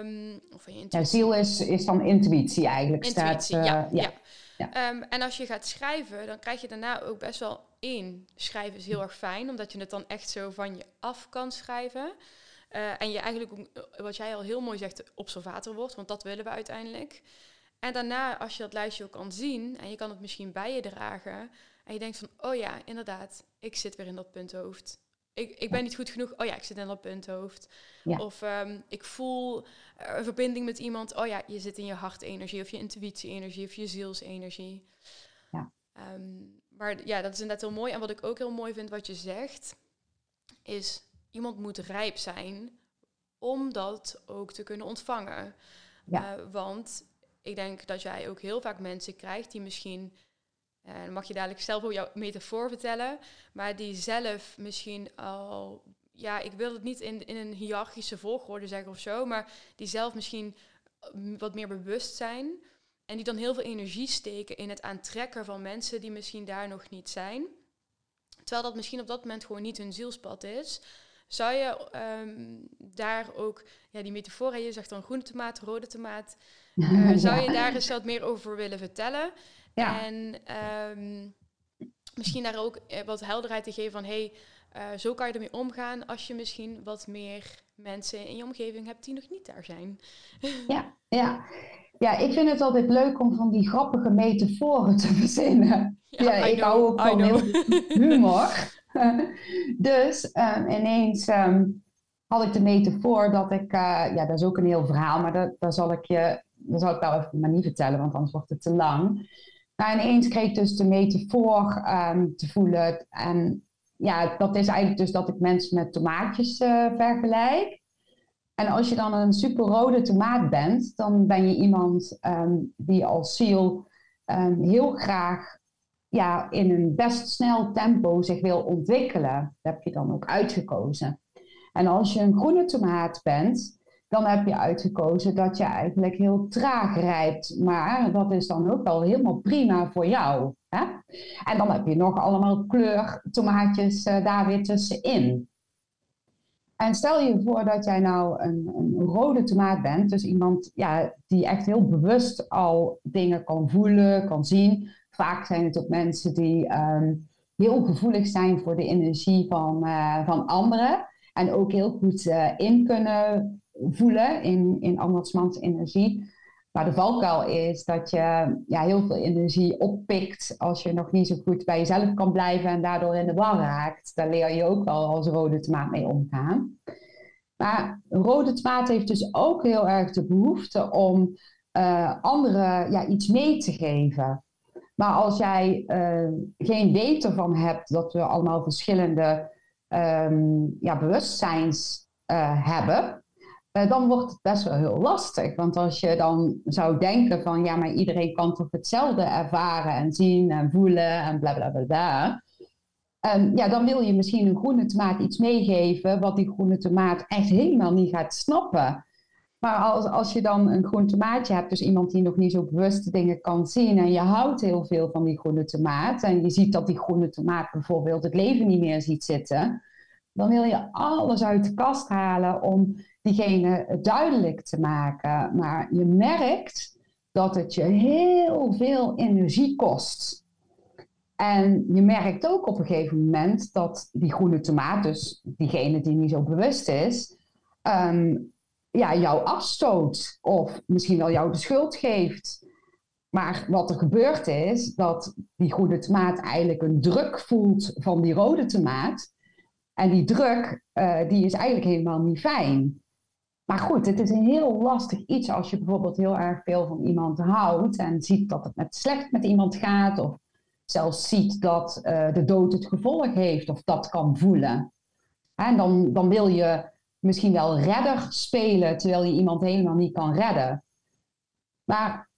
Um, of van je intuïtie? Ja, ziel is, is dan intuïtie eigenlijk. Intuïtie, staat, uh, ja. ja. ja. Um, en als je gaat schrijven, dan krijg je daarna ook best wel Schrijven is heel erg fijn, omdat je het dan echt zo van je af kan schrijven. Uh, en je eigenlijk, wat jij al heel mooi zegt, observator wordt, want dat willen we uiteindelijk. En daarna, als je dat lijstje ook kan zien en je kan het misschien bij je dragen. En je denkt van, oh ja, inderdaad, ik zit weer in dat punthoofd. Ik, ik ben niet goed genoeg. Oh ja, ik zit in dat punthoofd. Of um, ik voel een verbinding met iemand. Oh ja, je zit in je hartenergie of je intuïtie-energie of je zielsenergie. Ja. Um, maar ja, dat is inderdaad heel mooi. En wat ik ook heel mooi vind wat je zegt, is iemand moet rijp zijn om dat ook te kunnen ontvangen. Ja. Uh, want ik denk dat jij ook heel vaak mensen krijgt die misschien, uh, dan mag je dadelijk zelf ook jouw metafoor vertellen, maar die zelf misschien al, ja, ik wil het niet in, in een hiërarchische volgorde zeggen of zo, maar die zelf misschien eh, wat meer bewust zijn en die dan heel veel energie steken in het aantrekken van mensen die misschien daar nog niet zijn. Terwijl dat misschien op dat moment gewoon niet hun zielspad is. Zou je ehm, daar ook, ja, die metafoor, je zegt dan groene tomaat, rode tomaat. Uh, <laughs> zou je daar eens wat meer over willen vertellen? Ja. En ehm, misschien daar ook eh, wat helderheid te geven van, hey, uh, zo kan je ermee omgaan als je misschien wat meer mensen in je omgeving hebt die nog niet daar zijn. Ja, ja. Ja ik vind het altijd leuk om van die grappige metaforen te <laughs> verzinnen. Ja, ik hou ook van humor. <laughs> dus um, ineens um, had ik de metafoor dat ik, uh, ja, dat is ook een heel verhaal, maar dat, dat zal ik je, dat zal ik wel even maar niet vertellen, want anders wordt het te lang. Maar ineens kreeg ik dus de metafoor um, te voelen. En ja, dat is eigenlijk dus dat ik mensen met tomaatjes uh, vergelijk. En als je dan een super rode tomaat bent, dan ben je iemand um, die als ziel um, heel graag ja, in een best snel tempo zich wil ontwikkelen. Dat heb je dan ook uitgekozen. En als je een groene tomaat bent, dan heb je uitgekozen dat je eigenlijk heel traag rijpt. Maar dat is dan ook wel helemaal prima voor jou. Hè? En dan heb je nog allemaal kleurtomaatjes uh, daar weer tussenin. En stel je voor dat jij nou een, een, rode tomaat bent, dus iemand ja, die echt heel bewust al dingen kan voelen, kan zien. Vaak zijn het ook mensen die um, heel gevoelig zijn voor de energie van, uh, van anderen. En ook heel goed uh, in kunnen voelen in, in andersmans energie. Maar de valkuil is dat je ja, heel veel energie oppikt als je nog niet zo goed bij jezelf kan blijven en daardoor in de war raakt. Daar leer je ook wel als rode tomaat mee omgaan. Maar rode tomaat heeft dus ook heel erg de behoefte om uh, anderen ja, iets mee te geven. Maar als jij uh, geen weten van hebt dat we allemaal verschillende um, ja, bewustzijns uh, hebben, dan wordt het best wel heel lastig. Want als je dan zou denken van ja, maar iedereen kan toch hetzelfde ervaren en zien en voelen en bla bla bla. Um, ja, dan wil je misschien een groene tomaat iets meegeven wat die groene tomaat echt helemaal niet gaat snappen. Maar als, als je dan een groen tomaatje hebt, dus iemand die nog niet zo bewust dingen kan zien en je houdt heel veel van die groene tomaat en je ziet dat die groene tomaat bijvoorbeeld het leven niet meer ziet zitten, dan wil je alles uit de kast halen om diegene duidelijk te maken. Maar je merkt dat het je heel veel energie kost. En je merkt ook op een gegeven moment dat die groene tomaat, dus diegene die niet zo bewust is, um, ja, jou afstoot of misschien wel jou de schuld geeft. Maar wat er gebeurt is dat die groene tomaat eigenlijk een druk voelt van die rode tomaat. En die druk, uh, die is eigenlijk helemaal niet fijn. Maar goed, het is een heel lastig iets als je bijvoorbeeld heel erg veel van iemand houdt en ziet dat het met slecht met iemand gaat, of zelfs ziet dat uh, de dood het gevolg heeft, of dat kan voelen. En dan, dan wil je misschien wel redder spelen, terwijl je iemand helemaal niet kan redden. Maar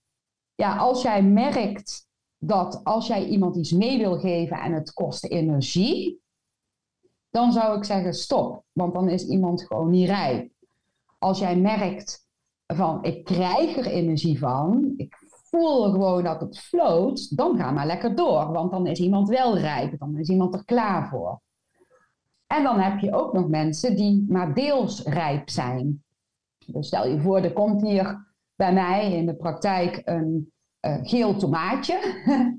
ja, als jij merkt dat als jij iemand iets mee wil geven en het kost energie, dan zou ik zeggen stop, want dan is iemand gewoon niet rijp als jij merkt van ik krijg er energie van, ik voel gewoon dat het floot, dan ga maar lekker door. Want dan is iemand wel rijp, dan is iemand er klaar voor. En dan heb je ook nog mensen die maar deels rijp zijn. Dus stel je voor, er komt hier bij mij in de praktijk een uh, geel tomaatje.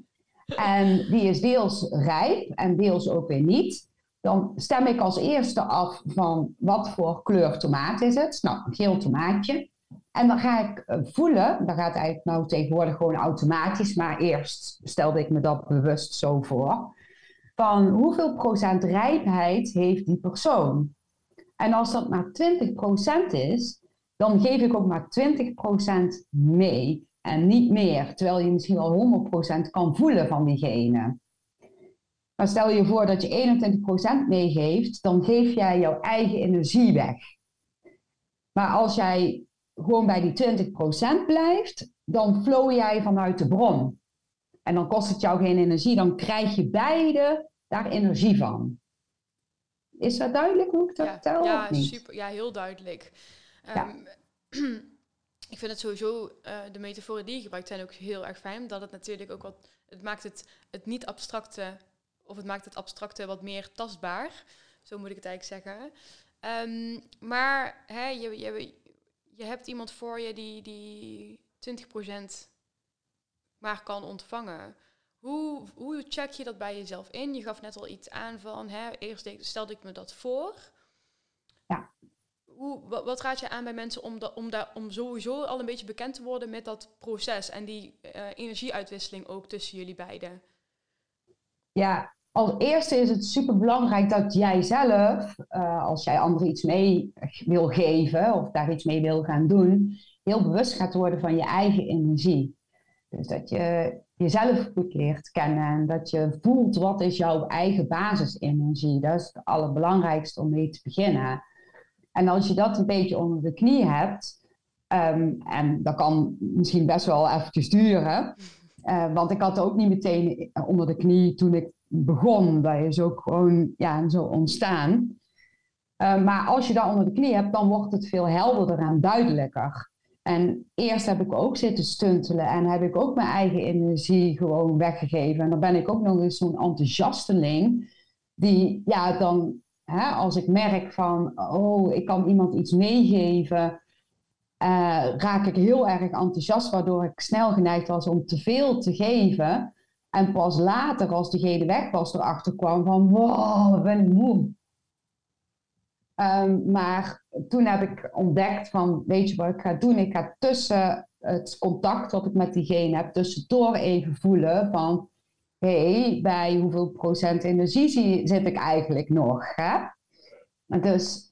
<laughs> en die is deels rijp en deels ook weer niet dan stem ik als eerste af van wat voor kleur tomaat is het. Nou, een geel tomaatje. En dan ga ik eh, voelen, dat gaat eigenlijk nou tegenwoordig gewoon automatisch, maar eerst stelde ik me dat bewust zo voor, van hoeveel procent rijpheid heeft die persoon. En als dat maar 20% is, dan geef ik ook maar 20% mee en niet meer, terwijl je misschien wel 100% kan voelen van diegene. Maar stel je voor dat je 21% meegeeft, dan geef jij jouw eigen energie weg. Maar als jij gewoon bij die 20% blijft, dan flow jij vanuit de bron. En dan kost het jou geen energie, dan krijg je beide daar energie van. Is dat duidelijk hoe ik dat ja, vertel? Ja, super, ja, heel duidelijk. Ja. Um, <clears throat> ik vind het sowieso, uh, de metaforen die je gebruikt zijn ook heel erg fijn. Dat het natuurlijk ook wat, het maakt het, het niet abstracte of het maakt het abstracte wat meer tastbaar. Zo moet ik het eigenlijk zeggen. Ehm, maar hè, je, je, je hebt iemand voor je die, die 20% maar kan ontvangen. Hoe, hoe check je dat bij jezelf in? Je gaf net al iets aan van, hè, eerst stelde ik me dat voor. Ja. Hoe, wat, raad je aan bij mensen om, da, om, da, om sowieso al een beetje bekend te worden met dat proces en die uh, energieuitwisseling ook tussen jullie beiden? Ja, als eerste is het super belangrijk dat jij zelf, uh, als jij anderen iets mee wil geven of daar iets mee wil gaan doen, heel bewust gaat worden van je eigen energie. Dus dat je jezelf goed leert kennen en dat je voelt wat is jouw eigen basisenergie. Dat is het allerbelangrijkste om mee te beginnen. En als je dat een beetje onder de knie hebt, um, en dat kan misschien best wel eventjes duren, uh, want ik had ook niet meteen onder de knie toen ik begon. Dat is ook gewoon ja, zo ontstaan. Uh, maar als je dat onder de knie hebt, dan wordt het veel helderder en duidelijker. En eerst heb ik ook zitten stuntelen en heb ik ook mijn eigen energie gewoon weggegeven. En dan ben ik ook nog eens zo'n enthousiasteling. Die, ja, dan, hè, als ik merk van, oh, ik kan iemand iets meegeven, raak ik heel erg enthousiast, waardoor ik snel geneigd was om te veel te geven. En pas later, als degene weg was, erachter kwam van, wow, ben ik moe. Um, maar toen heb ik ontdekt van, weet je wat ik ga doen? Ik ga tussen het contact wat ik met diegene heb, tussendoor even voelen van, hé, hey, bij hoeveel procent energie zit ik eigenlijk nog? Hè? Dus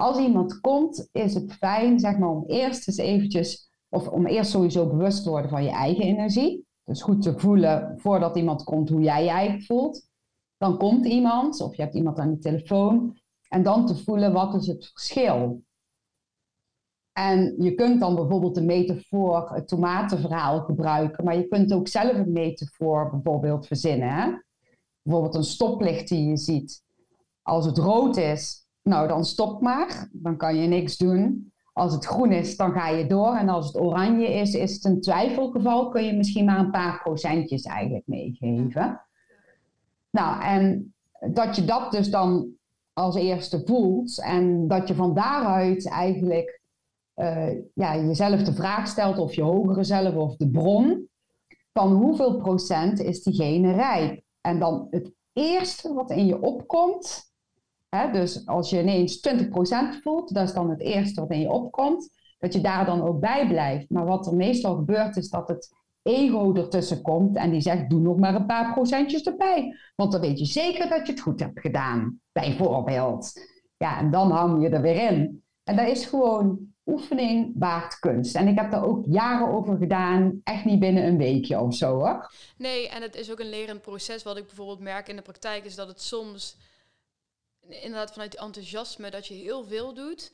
als iemand komt, is het fijn, zeg maar, om eerst eens eventjes, of om eerst sowieso bewust te worden van je eigen energie. Dus goed te voelen voordat iemand komt hoe jij je eigenlijk voelt. Dan komt iemand, of je hebt iemand aan de telefoon. En dan te voelen wat is het verschil. En je kunt dan bijvoorbeeld de metafoor, het tomatenverhaal gebruiken, maar je kunt ook zelf een metafoor bijvoorbeeld verzinnen. Hè? Bijvoorbeeld een stoplicht die je ziet. Als het rood is, nou dan stop maar, dan kan je niks doen. Als het groen is, dan ga je door. En als het oranje is, is het een twijfelgeval, kun je misschien maar een paar procentjes eigenlijk meegeven. Nou, en dat je dat dus dan als eerste voelt. En dat je van daaruit eigenlijk uh, ja, jezelf de vraag stelt, of je hogere zelf of de bron, van hoeveel procent is diegene rijp? En dan het eerste wat in je opkomt, dus als je ineens 20% voelt, dat is dan het eerste wat in je opkomt, dat je daar dan ook bij blijft. Maar wat er meestal gebeurt is dat het ego ertussen komt en die zegt: doe nog maar een paar procentjes erbij. Want dan weet je zeker dat je het goed hebt gedaan, bijvoorbeeld. Ja, en dan hang je er weer in. En dat is gewoon oefening baart kunst. En ik heb daar ook jaren over gedaan, echt niet binnen een weekje of zo hoor. Nee, en het is ook een lerend proces. Wat ik bijvoorbeeld merk in de praktijk is dat het soms inderdaad vanuit enthousiasme dat je heel veel doet.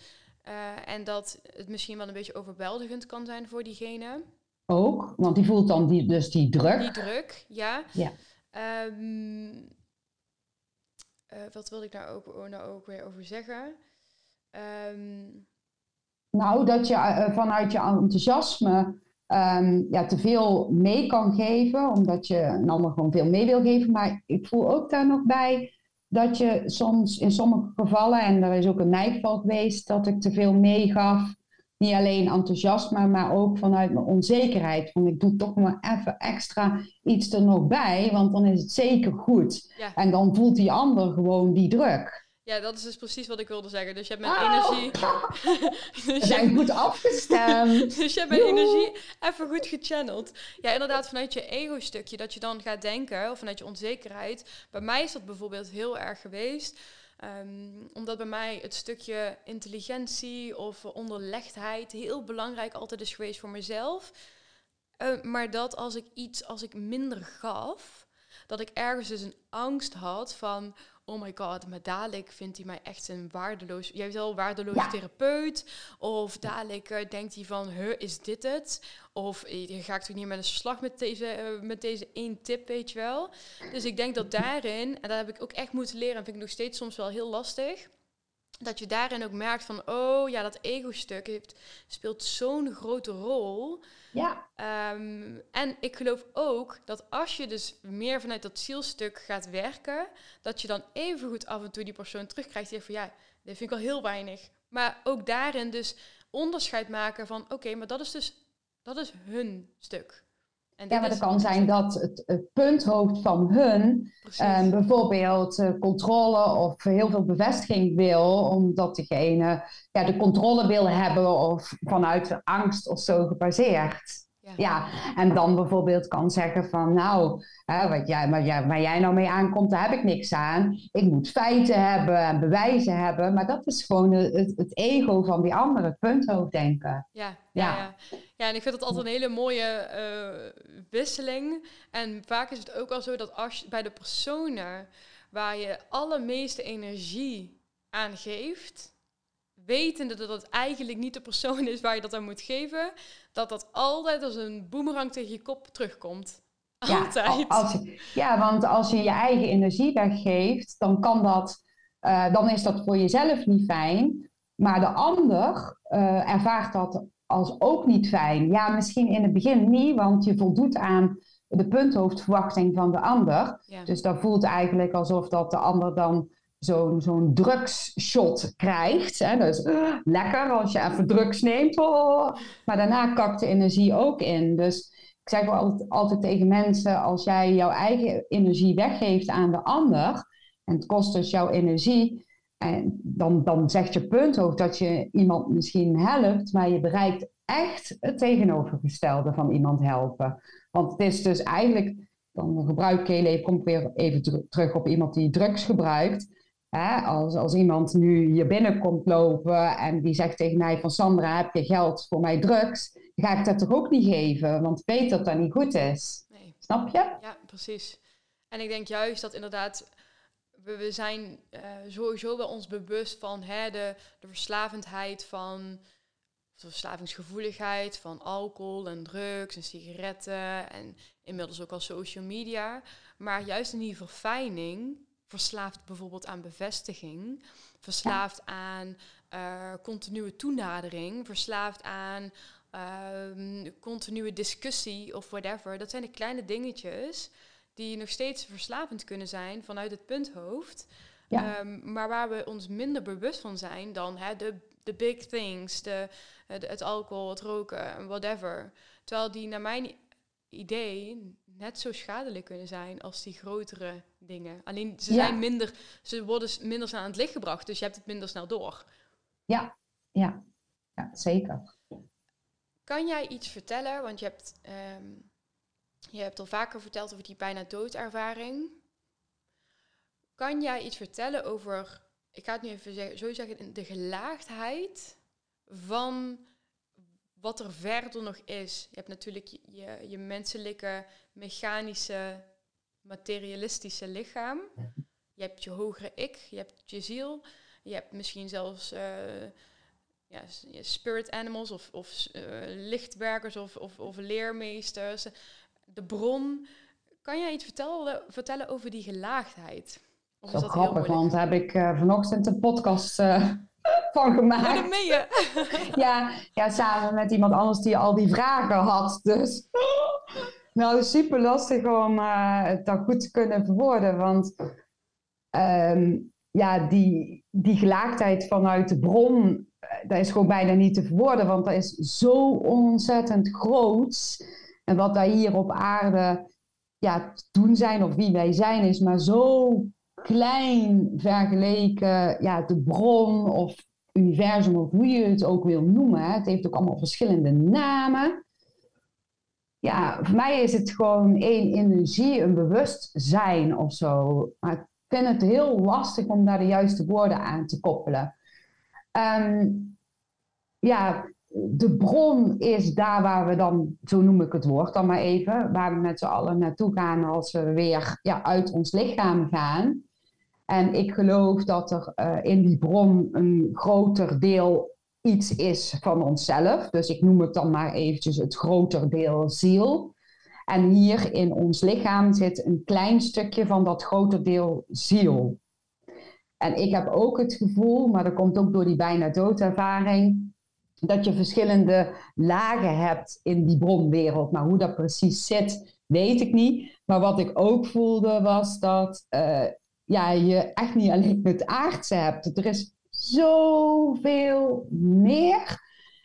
Uh, en dat het misschien wel een beetje overweldigend kan zijn voor diegene. Ook, want die voelt dan die, dus die druk. Die druk, ja. ja. Um, uh, wat wilde ik daar ook, nou ook weer over zeggen? Um, nou, dat je uh, vanuit je enthousiasme um, ja, te veel mee kan geven, omdat je een ander gewoon veel mee wil geven. Maar ik voel ook daar nog bij dat je soms in sommige gevallen, en er is ook een neigval geweest, dat ik te veel meegaf niet alleen enthousiasme, maar ook vanuit mijn onzekerheid. Van ik doe toch maar even extra iets er nog bij, want dan is het zeker goed. En dan voelt die ander gewoon die druk. Ja, dat is dus precies wat ik wilde zeggen. Dus je hebt mijn oh. energie. <laughs> dus We zijn goed afgestemd. <laughs> dus je hebt mijn energie even goed gechanneld. Ja, inderdaad, vanuit je ego-stukje, dat je dan gaat denken, of vanuit je onzekerheid. Bij mij is dat bijvoorbeeld heel erg geweest. Um, omdat bij mij het stukje intelligentie of onderlegdheid heel belangrijk altijd is geweest voor mezelf. Uh, maar dat als ik iets, als ik minder gaf, dat ik ergens dus een angst had van, oh my god, maar dadelijk vindt hij mij echt een waardeloos, jij wel waardeloos therapeut. Of dadelijk uh, denkt hij van, huh, is dit het? Of je eh, ga ik toch niet met een slag met deze, uh, met deze één tip, weet je wel. Dus ik denk dat daarin, en dat heb ik ook echt moeten leren, en vind ik nog steeds soms wel heel lastig dat je daarin ook merkt van, oh ja, dat ego-stuk heeft, speelt zo'n grote rol. Ja. Um, en ik geloof ook dat als je dus meer vanuit dat zielstuk gaat werken, dat je dan even goed af en toe die persoon terugkrijgt die zegt van, ja, dit vind ik al heel weinig. Maar ook daarin dus onderscheid maken van, oké, maar dat is dus, dat is hun stuk. En ja, maar het kan zijn dat het, het punthoofd van hun um, bijvoorbeeld uh, controle of heel veel bevestiging wil, omdat degene ja, de controle wil hebben of vanuit angst of zo gebaseerd. Ja. en dan bijvoorbeeld kan zeggen van nou, hè, wat jij, waar, jij, waar jij nou mee aankomt, daar heb ik niks aan. Ik moet feiten hebben en bewijzen hebben. Maar dat is gewoon het, het ego van die andere, het punthoofddenken. Ja, ja. ja, ja. en ik vind het altijd een hele mooie uh, wisseling. En vaak is het ook al zo dat als je bij de personen waar je allermeeste energie aan geeft wetende dat het eigenlijk niet de persoon is waar je dat aan moet geven, dat dat altijd als een boemerang tegen je kop terugkomt. Altijd. Ja, als ja, want als je je eigen energie weggeeft, dan kan dat, uh, dan is dat voor jezelf niet fijn. Maar de ander uh, ervaart dat als ook niet fijn. Ja, misschien in het begin niet, want je voldoet aan de punthoofdverwachting van de ander. Dus dat voelt eigenlijk alsof dat de ander dan zo'n zo'n drugsshot krijgt. Hè? Dus uh, lekker als je even drugs neemt. Oh. Maar daarna kakt de energie ook in. Dus ik zeg altijd, altijd tegen mensen, als jij jouw eigen energie weggeeft aan de ander, en het kost dus jouw energie, en dan, dan zegt je punthoofd dat je iemand misschien helpt, maar je bereikt echt het tegenovergestelde van iemand helpen. Want het is dus eigenlijk, dan gebruik ik heel even, kom ik weer even terug op iemand die drugs gebruikt. Als, als iemand nu hier binnenkomt lopen en die zegt tegen mij van Sandra, heb je geld voor mij drugs? Ga ik dat toch ook niet geven, want ik weet dat dat niet goed is. Nee. Snap je? Ja, precies. En ik denk juist dat inderdaad, we, we zijn uh, sowieso wel ons bewust van hè, de, de verslavendheid van de verslavingsgevoeligheid van alcohol en drugs en sigaretten en inmiddels ook al social media. Maar juist in die verfijning verslaafd bijvoorbeeld aan bevestiging, verslaafd aan uh, continue toenadering, verslaafd aan uh, continue discussie of whatever. Dat zijn de kleine dingetjes die nog steeds verslavend kunnen zijn vanuit het punthoofd. Ja. Um, maar waar we ons minder bewust van zijn dan hè, de, de big things, de, de, het alcohol, het roken, whatever. Terwijl die naar mijn idee net zo schadelijk kunnen zijn als die grotere dingen. Alleen ze zijn minder, ze worden minder snel aan het licht gebracht, dus je hebt het minder snel door. Ja, ja, ja zeker. Kan jij iets vertellen? Want je hebt, ehm, je hebt al vaker verteld over die bijna doodervaring. Kan jij iets vertellen over, ik ga het nu even zeggen, zo zeggen, de gelaagdheid van wat er verder nog is. Je hebt natuurlijk je, je, je menselijke, mechanische materialistische lichaam. Je hebt je hogere ik, je hebt je ziel. Je hebt misschien zelfs uh, ja, spirit animals of, of uh, lichtwerkers of, of, of, leermeesters. De bron. Kan jij iets vertellen, vertellen over die gelaagdheid? Of dat, is dat grappig, want daar heb ik uh, vanochtend een podcast <laughs> van gemaakt. <laughs> Ja, ja, samen met iemand anders die al die vragen had. Dus <laughs> nou, super lastig om uh, het dan goed te kunnen verwoorden. Want um, ja, die, die gelaagdheid vanuit de bron, uh, dat is gewoon bijna niet te verwoorden. Want dat is zo ontzettend groot. En wat wij hier op aarde ja, doen zijn, of wie wij zijn, is maar zo klein vergeleken ja, de bron of universum, of hoe je het ook wil noemen. Het heeft ook allemaal verschillende namen ja, voor mij is het gewoon één energie, een bewustzijn of zo. Maar ik vind het heel lastig om daar de juiste woorden aan te koppelen. Ehm, ja, de bron is daar waar we dan, zo noem ik het woord dan maar even, waar we met z'n allen naartoe gaan als we weer ja, uit ons lichaam gaan. En ik geloof dat er uh, in die bron een groter deel iets is van onszelf. Dus ik noem het dan maar eventjes het groter deel ziel. En hier in ons lichaam zit een klein stukje van dat groter deel ziel. En ik heb ook het gevoel, maar dat komt ook door die bijna doodervaring, dat je verschillende lagen hebt in die bronwereld. Maar hoe dat precies zit, weet ik niet. Maar wat ik ook voelde was dat uh, ja, je echt niet alleen het aardse hebt. Er is zoveel meer.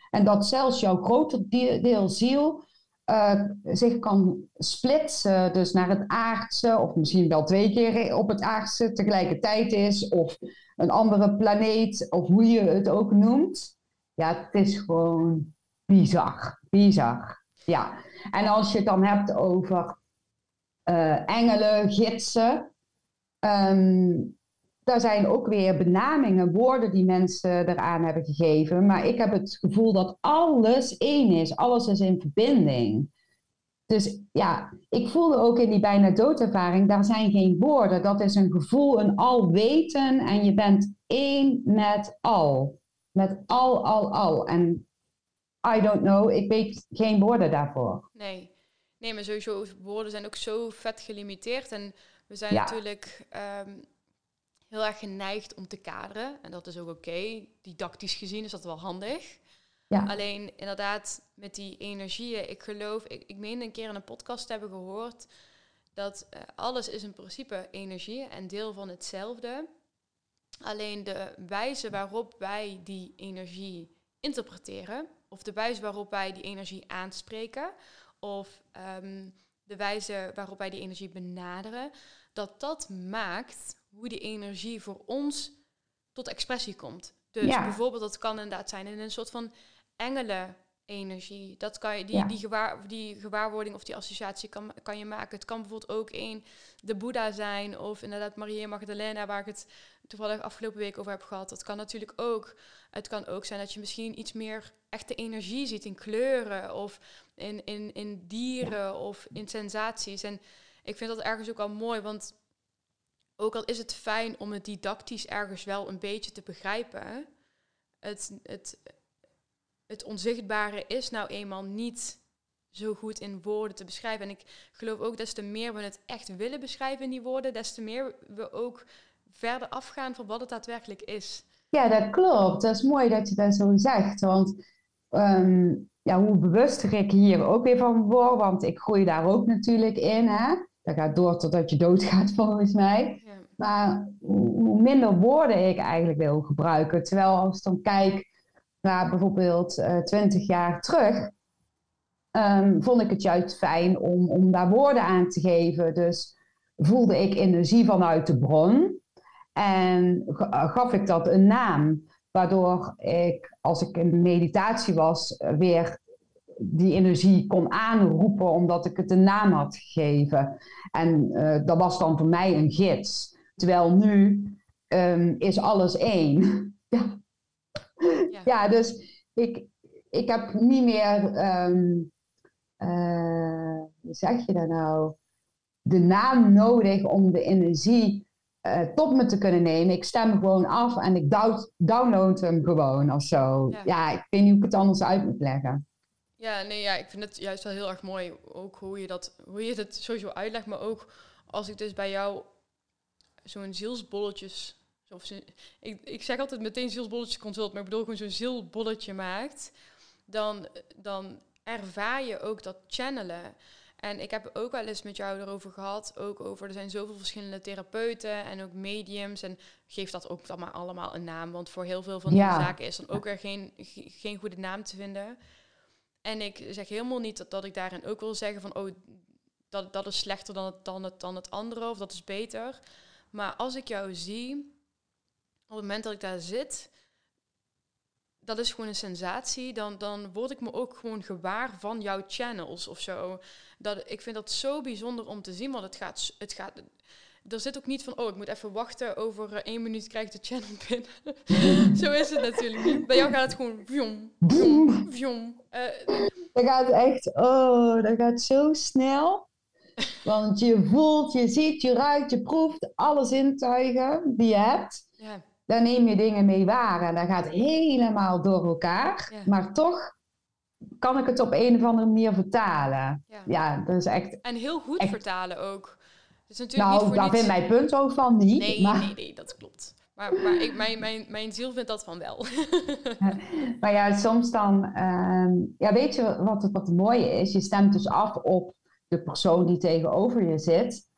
En dat zelfs jouw groter deel ziel uh, zich kan splitsen, dus naar het aardse, of misschien wel twee keer op het aardse tegelijkertijd is, of een andere planeet, of hoe je het ook noemt. Ja, het is gewoon bizar, bizar. Ja, en als je het dan hebt over uh, engelen, gidsen, um, daar zijn ook weer benamingen, woorden die mensen eraan hebben gegeven. Maar ik heb het gevoel dat alles één is. Alles is in verbinding. Dus ja, ik voelde ook in die bijna doodervaring, daar zijn geen woorden. Dat is een gevoel, een alweten. En je bent één met al. Met al, al, al. En I don't know, ik weet geen woorden daarvoor. Nee. Nee, maar sowieso, woorden zijn ook zo vet gelimiteerd. En we zijn natuurlijk ehm, heel erg geneigd om te kaderen. En dat is ook oké. Didactisch gezien is dat wel handig. Ja. Alleen inderdaad, met die energieën, ik geloof, ik, ik meen een keer in een podcast hebben gehoord dat uh, alles is in principe energie en deel van hetzelfde. Alleen de wijze waarop wij die energie interpreteren, of de wijze waarop wij die energie aanspreken, of ehm, de wijze waarop wij die energie benaderen, dat dat maakt hoe die energie voor ons tot expressie komt. Dus bijvoorbeeld, dat kan inderdaad zijn in een soort van engelen-energie. Dat kan je, die, die, gewaar, die gewaarwording of die associatie kan, kan je maken. Het kan bijvoorbeeld ook een de Boeddha zijn, of inderdaad Maria Magdalena, waar ik het toevallig afgelopen week over heb gehad. Dat kan natuurlijk ook. Het kan ook zijn dat je misschien iets meer echte energie ziet in kleuren, of in, in, in dieren, of in sensaties. En ik vind dat ergens ook al mooi, want ook al is het fijn om het didactisch ergens wel een beetje te begrijpen, het, het, het onzichtbare is nou eenmaal niet zo goed in woorden te beschrijven. En ik geloof ook des te meer we het echt willen beschrijven in die woorden, des te meer we ook verder afgaan van wat het daadwerkelijk is. Ja, dat klopt. Dat is mooi dat je dat zo zegt. Want ehm, ja, hoe bewuster ik hier ook weer van word, want ik groei daar ook natuurlijk in. Hè? Dat gaat door totdat je doodgaat, <laughs> volgens mij. Maar hoe minder woorden ik eigenlijk wil gebruiken. Terwijl als ik dan kijk naar bijvoorbeeld uh, eh, 20 jaar terug, um, vond ik het juist fijn om, om daar woorden aan te geven. Dus voelde ik energie vanuit de bron en gaf ik dat een naam. Waardoor ik, als ik in meditatie was, weer die energie kon aanroepen omdat ik het een naam had gegeven. En dat was dan voor mij een gids. Terwijl nu um, is alles één. <laughs> ja. ja. Ja. dus ik, ik heb niet meer, um, uh, hoe zeg je dat nou, de naam nodig om de energie uh, tot me te kunnen nemen. Ik stem gewoon af en ik download hem gewoon of zo. Ja. ja, ik weet niet hoe ik het anders uit moet leggen. Ja, nee, ja, ik vind het juist wel heel erg mooi ook hoe je dat, hoe je het sowieso uitlegt, maar ook als ik dus bij jou zo'n zielsbolletjes, of zo, ik, ik zeg altijd meteen zielsbolletjes consult, maar ik bedoel gewoon zo'n zielbolletje maakt, dan, dan ervaar je ook dat channelen. En ik heb ook wel eens met jou erover gehad, ook over, er zijn zoveel verschillende therapeuten en ook mediums. En geef dat ook dan maar allemaal een naam, want voor heel veel van die zaken is dan ook weer geen, geen goede naam te vinden. En ik zeg helemaal niet dat, dat ik daarin ook wil zeggen van, oh, dat, dat is slechter dan het, dan, het, dan het andere of dat is beter. Maar als ik jou zie, op het moment dat ik daar zit, dat is gewoon een sensatie. Dan, dan word ik me ook gewoon gewaar van jouw channels of zo. Dat, ik vind dat zo bijzonder om te zien, want het gaat, het gaat, er zit ook niet van, oh, ik moet even wachten, over uh, één minuut krijg ik de channel <laughs> binnen. <laughs> Zo is het natuurlijk niet. Bij jou gaat het gewoon vjong, vjong, vjong. Uh, dat gaat echt, oh, dat gaat zo snel. Want je voelt, je ziet, je ruikt, je proeft alle zintuigen die je hebt. Ja. Daar neem je dingen mee waar en dat gaat helemaal door elkaar. Maar toch kan ik het op een of andere manier vertalen. Ja, ja dat is echt... En heel goed vertalen ook nou, daar vindt mijn punt ook van niet. Nee, maar... nee, nee, dat klopt. Maar, maar ik, mijn, mijn, mijn ziel vindt dat van wel. maar ja, soms dan... Ehm, ja, weet je wat, wat het mooie is? Je stemt dus af op de persoon die tegenover je zit.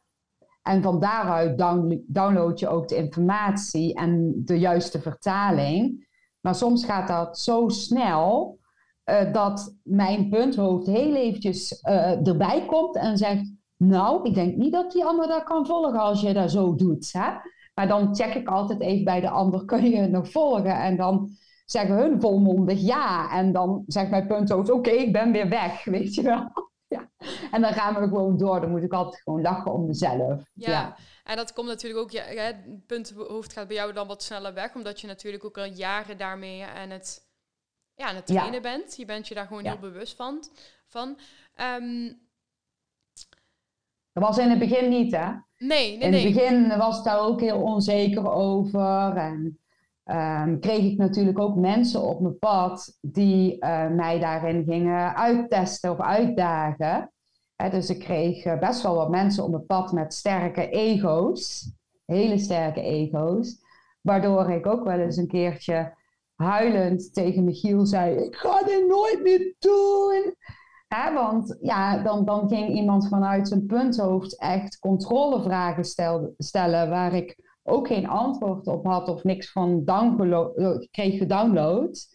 En van daaruit download je ook de informatie en de juiste vertaling. Maar soms gaat dat zo snel uh, dat mijn punthoofd heel eventjes uh, erbij komt en zegt... Nou, ik denk niet dat die ander dat kan volgen als je dat zo doet. Hè? Maar dan check ik altijd even bij de ander, <laughs> kun je het nog volgen? En dan zeggen hun volmondig ja. En dan zegt mijn punthoofd, oké, ik ben weer weg, <laughs> weet je wel. Ja. En dan gaan we gewoon door. Dan moet ik altijd gewoon lachen om mezelf. Ja, en dat komt natuurlijk ook, ja, het punthoofd gaat bij jou dan wat sneller weg, omdat je natuurlijk ook al jaren daarmee aan het, ja, aan het trainen bent. Je bent je daar gewoon heel bewust van. van. Um, dat was in het begin niet, hè? Nee, nee, In het begin was ik daar ook heel onzeker over. En um, kreeg ik natuurlijk ook mensen op mijn pad die uh, mij daarin gingen uittesten of uitdagen. dus ik kreeg uh, best wel wat mensen op mijn pad met sterke ego's. Hele sterke ego's. Waardoor ik ook wel eens een keertje huilend tegen Michiel zei: Ik ga dit nooit meer doen. Want ja, dan, dan ging iemand vanuit zijn punthoofd echt controlevragen stel, stellen waar ik ook geen antwoord op had of niks van kreeg gedownload.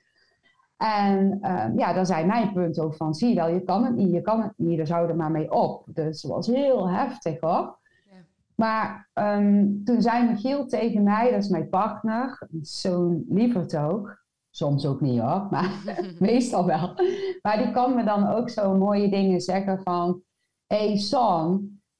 En uh, ja, dan zei mijn punt ook van, zie je wel, je kan het niet, je kan het niet, dus hou er maar mee op. Dus het was heel heftig hoor. Ja. Maar um, toen zei Michiel tegen mij, dat is mijn partner, zo'n lieverd ook, soms ook niet hoor, maar <laughs> meestal wel. Maar die kan me dan ook zo mooie dingen zeggen van, hey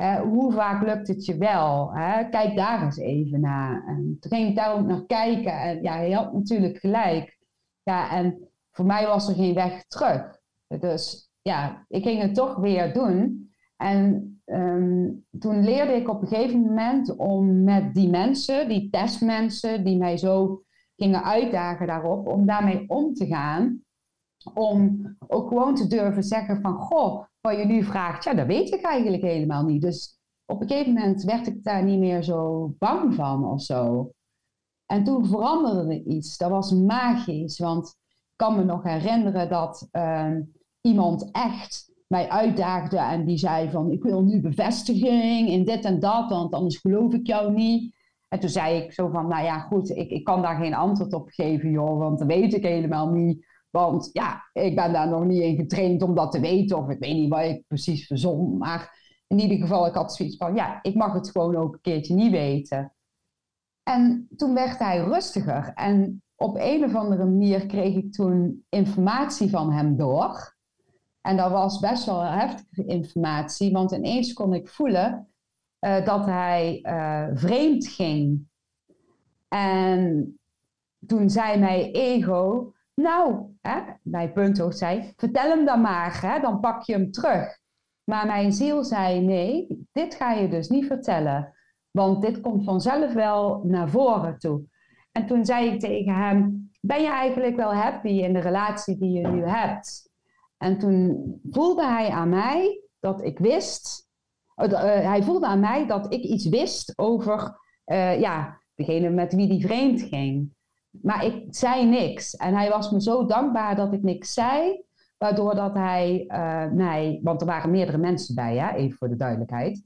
Hoe vaak lukt het je wel? Hè? Kijk daar eens even naar. En toen ging ik daar ook naar kijken. En ja, hij had natuurlijk gelijk. Ja, en voor mij was er geen weg terug. Dus ja, ik ging het toch weer doen. En ehm, toen leerde ik op een gegeven moment om met die mensen, die testmensen, die mij zo gingen uitdagen daarop, om daarmee om te gaan. Om ook gewoon te durven zeggen van, goh, wat je nu vraagt, ja, dat weet ik eigenlijk helemaal niet. Dus op een gegeven moment werd ik daar niet meer zo bang van of zo. En toen veranderde er iets. Dat was magisch, want ik kan me nog herinneren dat ehm, iemand echt mij uitdaagde en die zei van ik wil nu bevestiging in dit en dat, want anders geloof ik jou niet. En toen zei ik zo van, nou ja, goed, ik, ik kan daar geen antwoord op geven, joh, want dat weet ik helemaal niet. Want ja, ik ben daar nog niet in getraind om dat te weten. Of ik weet niet wat ik precies verzon. Maar in ieder geval, ik had zoiets van, ja, ik mag het gewoon ook een keertje niet weten. En toen werd hij rustiger. En op een of andere manier kreeg ik toen informatie van hem door. En dat was best wel heftige informatie, want ineens kon ik voelen uh, dat hij uh, vreemd ging. En toen zei mijn ego, nou, hè, mijn punthoofd zei, vertel hem dan maar, hè, dan pak je hem terug. Maar mijn ziel zei, nee, dit ga je dus niet vertellen. Want dit komt vanzelf wel naar voren toe. En toen zei ik tegen hem, ben je eigenlijk wel happy in de relatie die je nu hebt? En toen voelde hij aan mij dat ik wist, uh, hij voelde aan mij dat ik iets wist over uh, ja, degene met wie die vreemd ging. Maar ik zei niks. En hij was me zo dankbaar dat ik niks zei. Waardoor dat hij uh, mij, want er waren meerdere mensen bij, hè, even voor de duidelijkheid.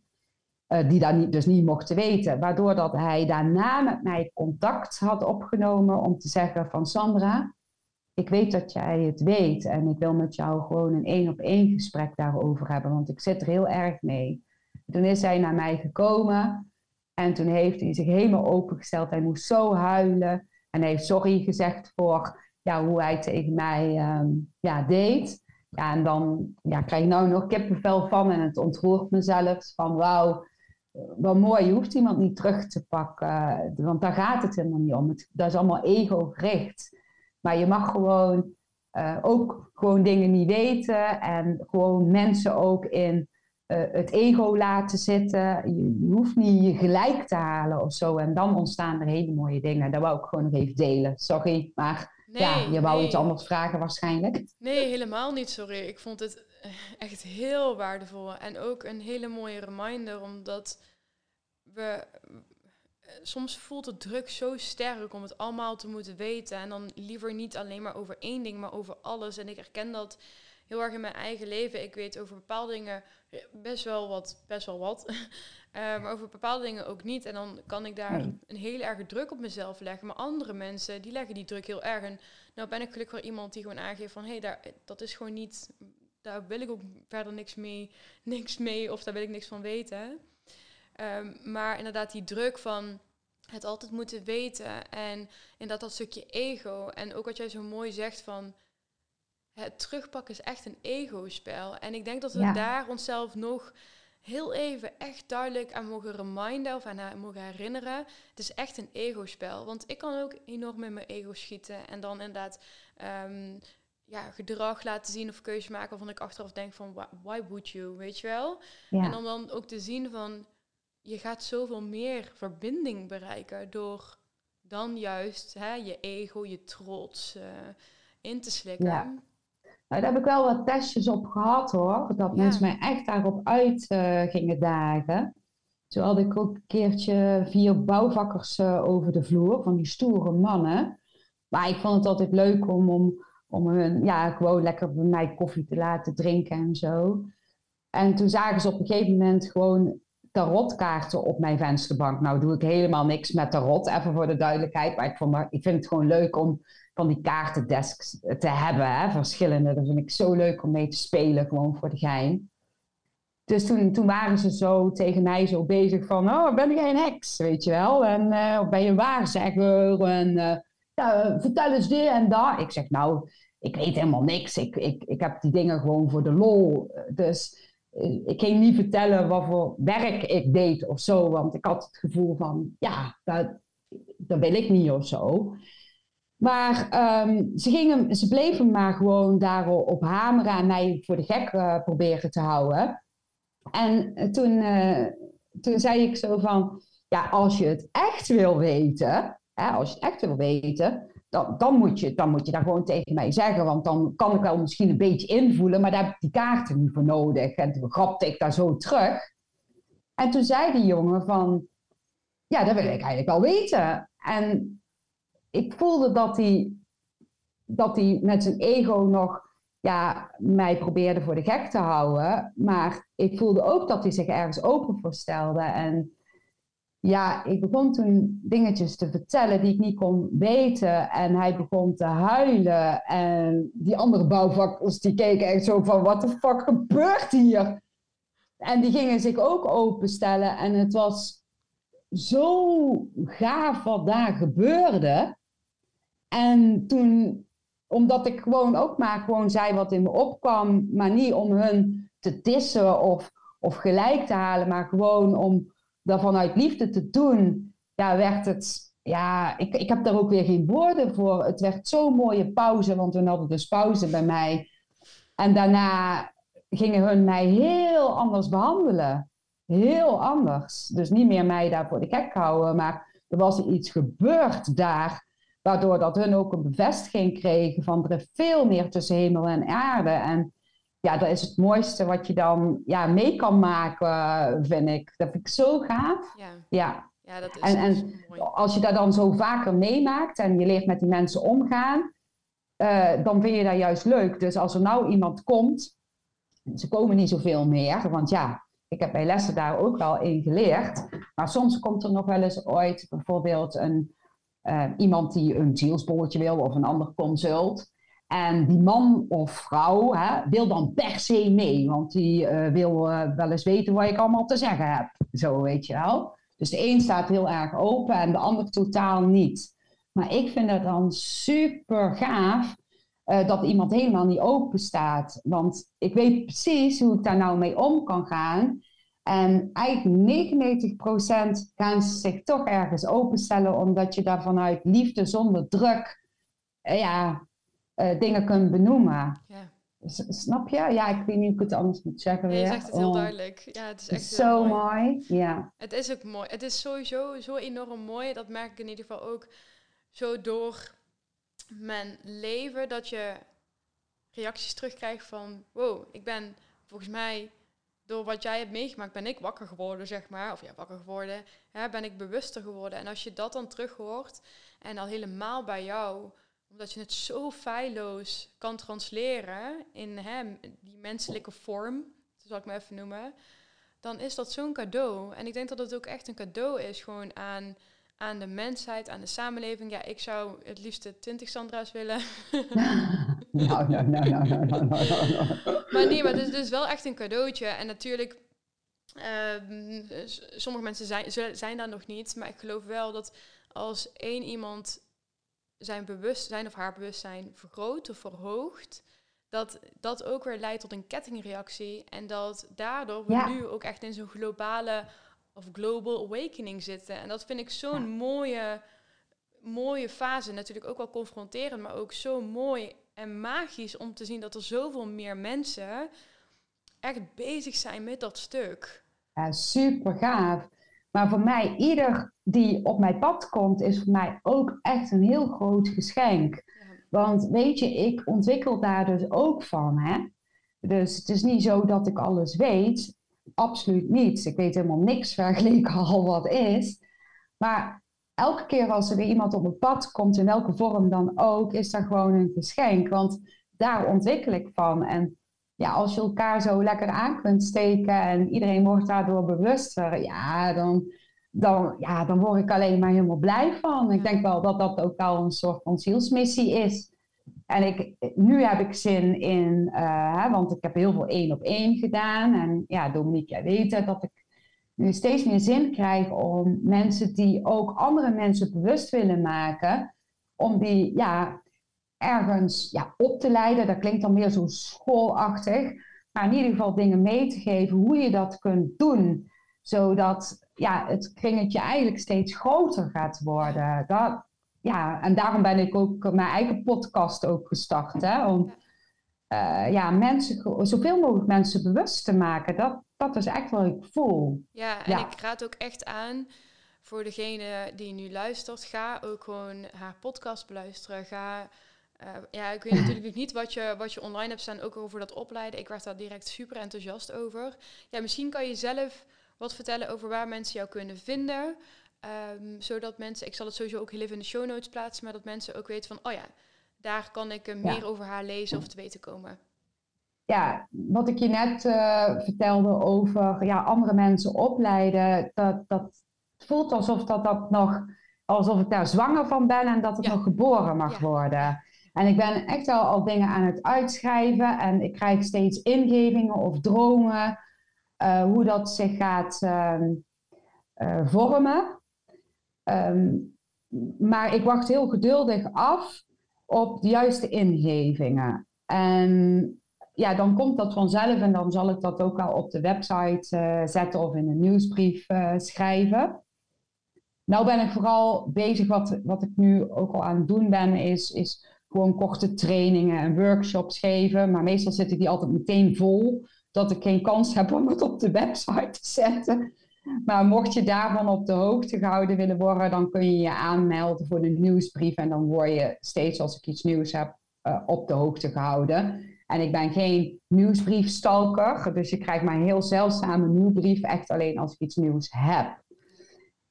Uh, die dat niet, dus niet mochten weten. Waardoor dat hij daarna met mij contact had opgenomen om te zeggen van Sandra, ik weet dat jij het weet en ik wil met jou gewoon een één op één gesprek daarover hebben, want ik zit er heel erg mee. Toen is hij naar mij gekomen en toen heeft hij zich helemaal opengesteld. Hij moest zo huilen. En hij heeft sorry gezegd voor ja, hoe hij tegen mij um, ja, deed. Ja, en dan ja, krijg ik nou nog kippenvel van en het ontroert mezelf. Van wauw, wat mooi, je hoeft iemand niet terug te pakken. Want daar gaat het helemaal niet om. Het, dat is allemaal ego-gericht. Maar je mag gewoon uh, ook gewoon dingen niet weten. En gewoon mensen ook in het ego laten zitten. Je, je, hoeft niet je gelijk te halen of zo. En dan ontstaan er hele mooie dingen. Dat wou ik gewoon nog even delen. Sorry, maar nee, ja, je wou iets anders vragen waarschijnlijk. Nee, helemaal niet, sorry. Ik vond het eh, echt heel waardevol. En ook een hele mooie reminder, omdat we... Eh, soms voelt de druk zo sterk om het allemaal te moeten weten. En dan liever niet alleen maar over één ding, maar over alles. En ik herken dat heel erg in mijn eigen leven. Ik weet over bepaalde dingen best wel wat, best wel wat. uh, <laughs> maar over bepaalde dingen ook niet. En dan kan ik daar een hele erge druk op mezelf leggen. Maar andere mensen, die leggen die druk heel erg. En nou ben ik gelukkig wel iemand die gewoon aangeeft van... hé, hey, dat is gewoon niet... Daar wil ik ook verder niks mee, <laughs> niks mee of daar wil ik niks van weten. Um, maar inderdaad die druk van het altijd moeten weten. En inderdaad dat stukje ego. En ook wat jij zo mooi zegt van... Het terugpakken is echt een ego-spel. En ik denk dat we daar onszelf nog heel even echt duidelijk aan mogen reminden of aan mogen herinneren. Het is echt een ego-spel. Want ik kan ook enorm met mijn ego schieten. En dan inderdaad um, ja, gedrag laten zien of keuze maken waarvan ik achteraf denk van why would you, weet je wel? En om dan ook te zien van je gaat zoveel meer verbinding bereiken door dan juist hè, je ego, je trots uh, in te slikken. Ja. Nou, daar heb ik wel wat testjes op gehad hoor. Dat mensen mij echt daarop uit uh, gingen dagen. Zo had ik ook een keertje vier bouwvakkers uh, over de vloer, van die stoere mannen. Maar ik vond het altijd leuk om, om, om hun ja, gewoon lekker bij mij koffie te laten drinken en zo. En toen zagen ze op een gegeven moment gewoon tarotkaarten op mijn vensterbank. Nou doe ik helemaal niks met tarot, even voor de duidelijkheid. Maar ik, vond, ik vind het gewoon leuk om van die kaartendesks te hebben, hè, verschillende. Dat vind ik zo leuk om mee te spelen, gewoon voor de gein. Dus toen, toen waren ze zo tegen mij zo bezig van, oh, ben jij een heks, weet je wel? En uh, ben je een waarzegger? En uh, ja, vertel eens dit en dat. Ik zeg, nou, ik weet helemaal niks. Ik, ik, ik heb die dingen gewoon voor de lol. Dus ik ging niet vertellen wat voor werk ik deed of zo, want ik had het gevoel van, ja, dat, dat wil ik niet of zo. Maar um, ze, gingen, ze bleven maar gewoon daarop hameren en mij voor de gek uh, proberen te houden. En toen, uh, toen zei ik zo van, ja, als je het echt wil weten, hè, als je het echt wil weten, dan, dan, moet je, dan moet je dat gewoon tegen mij zeggen. Want dan kan ik wel misschien een beetje invoelen, maar daar heb ik die kaarten niet voor nodig. En toen grapte ik daar zo terug. En toen zei die jongen van, ja, dat wil ik eigenlijk wel weten. En ik voelde dat hij, dat hij met zijn ego nog ja, mij probeerde voor de gek te houden. Maar ik voelde ook dat hij zich ergens open voor stelde. En ja, ik begon toen dingetjes te vertellen die ik niet kon weten. En hij begon te huilen. En die andere bouwvakkers die keken echt zo van, wat de fuck gebeurt hier? En die gingen zich ook openstellen. En het was zo gaaf wat daar gebeurde. En toen, omdat ik gewoon ook maar gewoon zei wat in me opkwam, maar niet om hun te dissen of, of gelijk te halen, maar gewoon om dat vanuit liefde te doen, ja, werd het, ja, ik, ik heb daar ook weer geen woorden voor. Het werd zo'n mooie pauze, want we hadden dus pauze bij mij. En daarna gingen hun mij heel anders behandelen. Heel anders. Dus niet meer mij daar voor de gek houden, maar er was iets gebeurd daar, waardoor dat hun ook een bevestiging kregen van er veel meer tussen hemel en aarde. En ja, dat is het mooiste wat je dan ja, mee kan maken, vind ik. Dat vind ik zo gaaf. Ja. ja. ja dat is en, en mooi. als je dat dan zo vaker meemaakt en je leert met die mensen omgaan, uh, dan vind je dat juist leuk. Dus als er nou iemand komt, ze komen niet zoveel meer, want ja, ik heb bij lessen daar ook wel in geleerd. Maar soms komt er nog wel eens ooit bijvoorbeeld een, uh, iemand die een zielsbolletje wil of een ander consult. En die man of vrouw hè, wil dan per se mee, want die uh, wil uh, wel eens weten wat ik allemaal te zeggen heb. Zo weet je wel. Dus de een staat heel erg open en de ander totaal niet. Maar ik vind het dan super gaaf uh, dat iemand helemaal niet open staat. Want ik weet precies hoe ik daar nou mee om kan gaan. En eigenlijk 99% gaan ze zich toch ergens openstellen, omdat je daar vanuit liefde zonder druk ja, uh, dingen kunt benoemen. Ja. snap je? Ja, ik weet niet hoe ik het anders moet zeggen. Nee, je zegt het heel oh. duidelijk. Ja, het is echt zo mooi. Ja. Het is ook mooi. Het is sowieso zo enorm mooi. Dat merk ik in ieder geval ook zo door mijn leven. Dat je reacties terugkrijgt van... Wow, ik ben volgens mij... Door wat jij hebt meegemaakt ben ik wakker geworden, zeg maar. Of ja, wakker geworden. Hè, ben ik bewuster geworden. En als je dat dan terug hoort... En al helemaal bij jou omdat je het zo feilloos kan transleren in hè, die menselijke vorm, zal ik maar even noemen, dan is dat zo'n cadeau. En ik denk dat het ook echt een cadeau is gewoon aan, aan de mensheid, aan de samenleving. Ja, ik zou het liefst 20 Sandra's willen. <laughs> nou, nou, nou, nou, nou, nou, nou, nou. Maar nee, maar het is dus wel echt een cadeautje. En natuurlijk, uh, sommige mensen zijn, zijn daar nog niet. Maar ik geloof wel dat als één iemand zijn bewustzijn of haar bewustzijn vergroot of verhoogt, dat dat ook weer leidt tot een kettingreactie. En dat daardoor we nu ook echt in zo'n globale of global awakening zitten. En dat vind ik zo'n mooie, mooie fase. Natuurlijk ook wel confronterend, maar ook zo mooi en magisch om te zien dat er zoveel meer mensen echt bezig zijn met dat stuk. Ja, super gaaf. Maar voor mij, ieder die op mijn pad komt, is voor mij ook echt een heel groot geschenk. Want weet je, ik ontwikkel daar dus ook van. Hè? Dus het is niet zo dat ik alles weet. Absoluut niet. Ik weet helemaal niks <laughs> vergeleken al wat is. Maar elke keer als er weer iemand op mijn pad komt, in welke vorm dan ook, is dat gewoon een geschenk. Want daar ontwikkel ik van. En ja, als je elkaar zo lekker aan kunt steken en iedereen wordt daardoor bewuster, ja, dan, dan, ja, dan word ik alleen maar helemaal blij van. Ik denk wel dat dat ook wel een soort van zielsmissie is. En ik, nu heb ik zin in, uh, want ik heb heel veel één op één gedaan. En ja, Dominique, jij weet dat ik nu steeds meer zin krijg om mensen die ook andere mensen bewust willen maken, om die ja, ergens ja, op te leiden. Dat klinkt dan meer zo schoolachtig. Maar in ieder geval dingen mee te geven hoe je dat kunt doen. Zodat ja, het kringetje eigenlijk steeds groter gaat worden. Dat, ja, en daarom ben ik ook mijn eigen podcast ook gestart. Hè, om uh, ja, mensen, zoveel mogelijk mensen bewust te maken. Dat, dat is echt wat ik voel. Ja, en ik raad ook echt aan voor degene die nu luistert. Ga ook gewoon haar podcast beluisteren. Ga... Uh, ja, ik weet natuurlijk niet wat je, wat je online hebt staan, ook over dat opleiden. Ik werd daar direct super enthousiast over. Ja, misschien kan je zelf wat vertellen over waar mensen jou kunnen vinden. Um, zodat mensen, ik zal het sowieso ook heel even in de show notes plaatsen, maar dat mensen ook weten van, oh ja, daar kan ik uh, meer over haar lezen of te weten komen. Ja, wat ik je net uh, vertelde over ja, andere mensen opleiden, dat, dat voelt alsof dat, dat nog, alsof ik daar zwanger van ben en dat het nog geboren mag ja. worden. En ik ben echt al, al dingen aan het uitschrijven en ik krijg steeds ingevingen of dromen, uh, hoe dat zich gaat uh, vormen. Um, maar ik wacht heel geduldig af op de juiste ingevingen. En ja, dan komt dat vanzelf en dan zal ik dat ook al op de website uh, zetten of in een nieuwsbrief schrijven. Nou ben ik vooral bezig, wat, wat ik nu ook al aan het doen ben, is, is gewoon korte trainingen en workshops geven. Maar meestal zit ik die altijd meteen vol, dat ik geen kans heb om het op de website te zetten. Maar mocht je daarvan op de hoogte gehouden willen worden, dan kun je je aanmelden voor de nieuwsbrief. En dan word je steeds als ik iets nieuws heb uh, op de hoogte gehouden. En ik ben geen nieuwsbriefstalker, dus je krijgt maar een heel zeldzame nieuwsbrief, echt alleen als ik iets nieuws heb.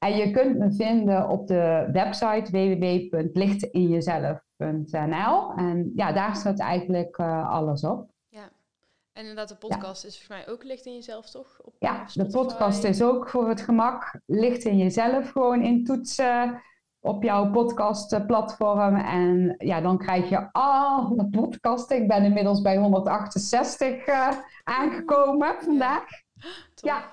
En je kunt me vinden op de website www.lichtinjezelf.nl. En ja, daar staat eigenlijk uh, alles op. En inderdaad, de podcast is volgens mij ook licht in jezelf, toch? Op ja, de podcast is ook voor het gemak licht in jezelf gewoon in toetsen op jouw podcastplatform. En ja, dan krijg je alle podcasten. Ik ben inmiddels bij 168 uh, eh, aangekomen vandaag. Ja.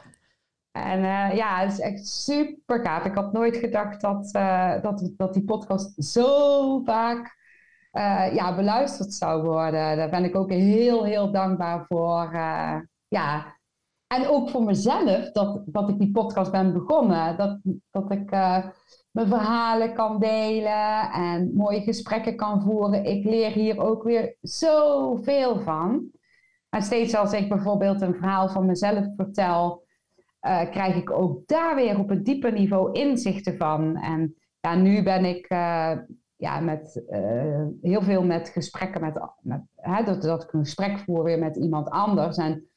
En uh, ja, het is echt super gaaf. Ik had nooit gedacht dat, uh, dat, dat die podcast zo vaak uh, ja, beluisterd zou worden. Daar ben ik ook heel, heel dankbaar voor. Ja. En ook voor mezelf, dat, dat ik die podcast ben begonnen. Dat, dat ik mijn verhalen kan delen en mooie gesprekken kan voeren. Ik leer hier ook weer zoveel van. En steeds als ik bijvoorbeeld een verhaal van mezelf vertel, krijg ik ook daar weer op een dieper niveau inzichten van. En ja, nu ben ik ja, met uh, heel veel met gesprekken met, met hè, dat, dat ik een gesprek voer weer met iemand anders. En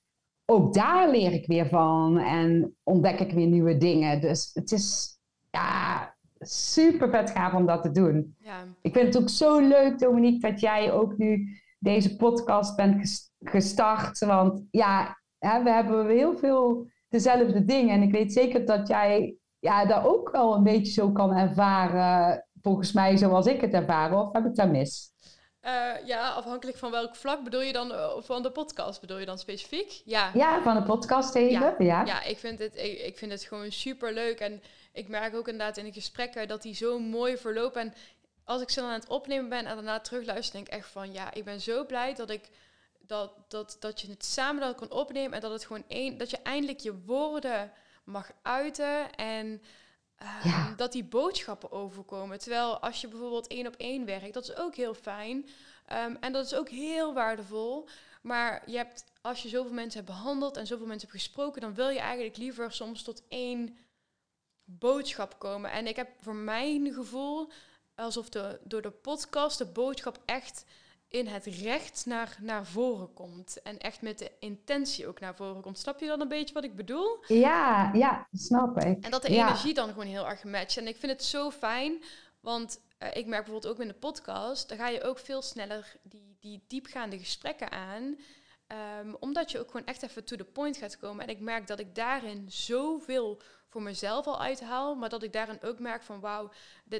ook daar leer ik weer van en ontdek ik weer nieuwe dingen. Dus het is, ja, super vet gaaf om dat te doen. Ja. Ik vind het ook zo leuk, Dominique, dat jij ook nu deze podcast bent gestart. Want ja, hè, we hebben heel veel dezelfde dingen. En ik weet zeker dat jij ja, dat ook wel een beetje zo kan ervaren, volgens mij zoals ik het ervaar. Of heb ik dat mis? Uh, ja, afhankelijk van welk vlak bedoel je dan, uh, van de podcast bedoel je dan specifiek? Ja, ja van de podcast even. Ja, ja. ja ik, vind het, ik, ik, vind het gewoon super leuk. En ik merk ook inderdaad in de gesprekken dat die zo mooi verlopen. En als ik ze dan aan het opnemen ben en daarna terugluister, denk ik echt van ja, ik ben zo blij dat ik dat, dat, dat je het samen dat kan opnemen en dat het gewoon één, dat je eindelijk je woorden mag uiten en ehm, dat die boodschappen overkomen. Terwijl als je bijvoorbeeld één op één werkt, dat is ook heel fijn um, en dat is ook heel waardevol. Maar je hebt, als je zoveel mensen hebt behandeld en zoveel mensen hebt gesproken, dan wil je eigenlijk liever soms tot één boodschap komen. En ik heb voor mijn gevoel alsof de, door de podcast de boodschap echt in het recht naar, naar voren komt. En echt met de intentie ook naar voren komt. Snap je dan een beetje wat ik bedoel? Ja, ja, snap ik. En dat de energie dan gewoon heel erg matcht. En ik vind het zo fijn, want uh, ik merk bijvoorbeeld ook in de podcast, dan ga je ook veel sneller die, die diepgaande gesprekken aan. Um, omdat je ook gewoon echt even to the point gaat komen. En ik merk dat ik daarin zoveel voor mezelf al uithaal. Maar dat ik daarin ook merk van wauw,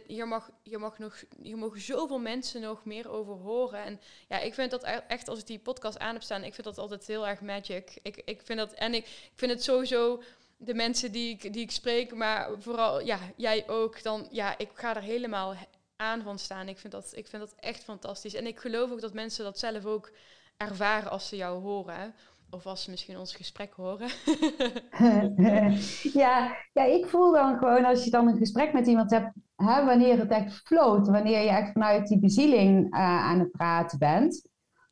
hier, mag, hier, mag nog, hier mogen zoveel mensen nog meer over horen. En ja, ik vind dat e-, echt als ik die podcast aan heb staan, ik vind dat altijd heel erg magic. Ik, ik vind dat, en ik, ik vind het sowieso de mensen die ik, die ik spreek, maar vooral ja, jij ook, dan ja, ik ga er helemaal aan van staan. Ik vind, dat, ik vind dat echt fantastisch. En ik geloof ook dat mensen dat zelf ook ervaren als ze jou horen. Of als ze misschien ons gesprek horen. <laughs> ja, ja, ik voel dan gewoon als je dan een gesprek met iemand hebt, hè, wanneer het echt floot, wanneer je echt vanuit die bezieling uh, aan het praten bent.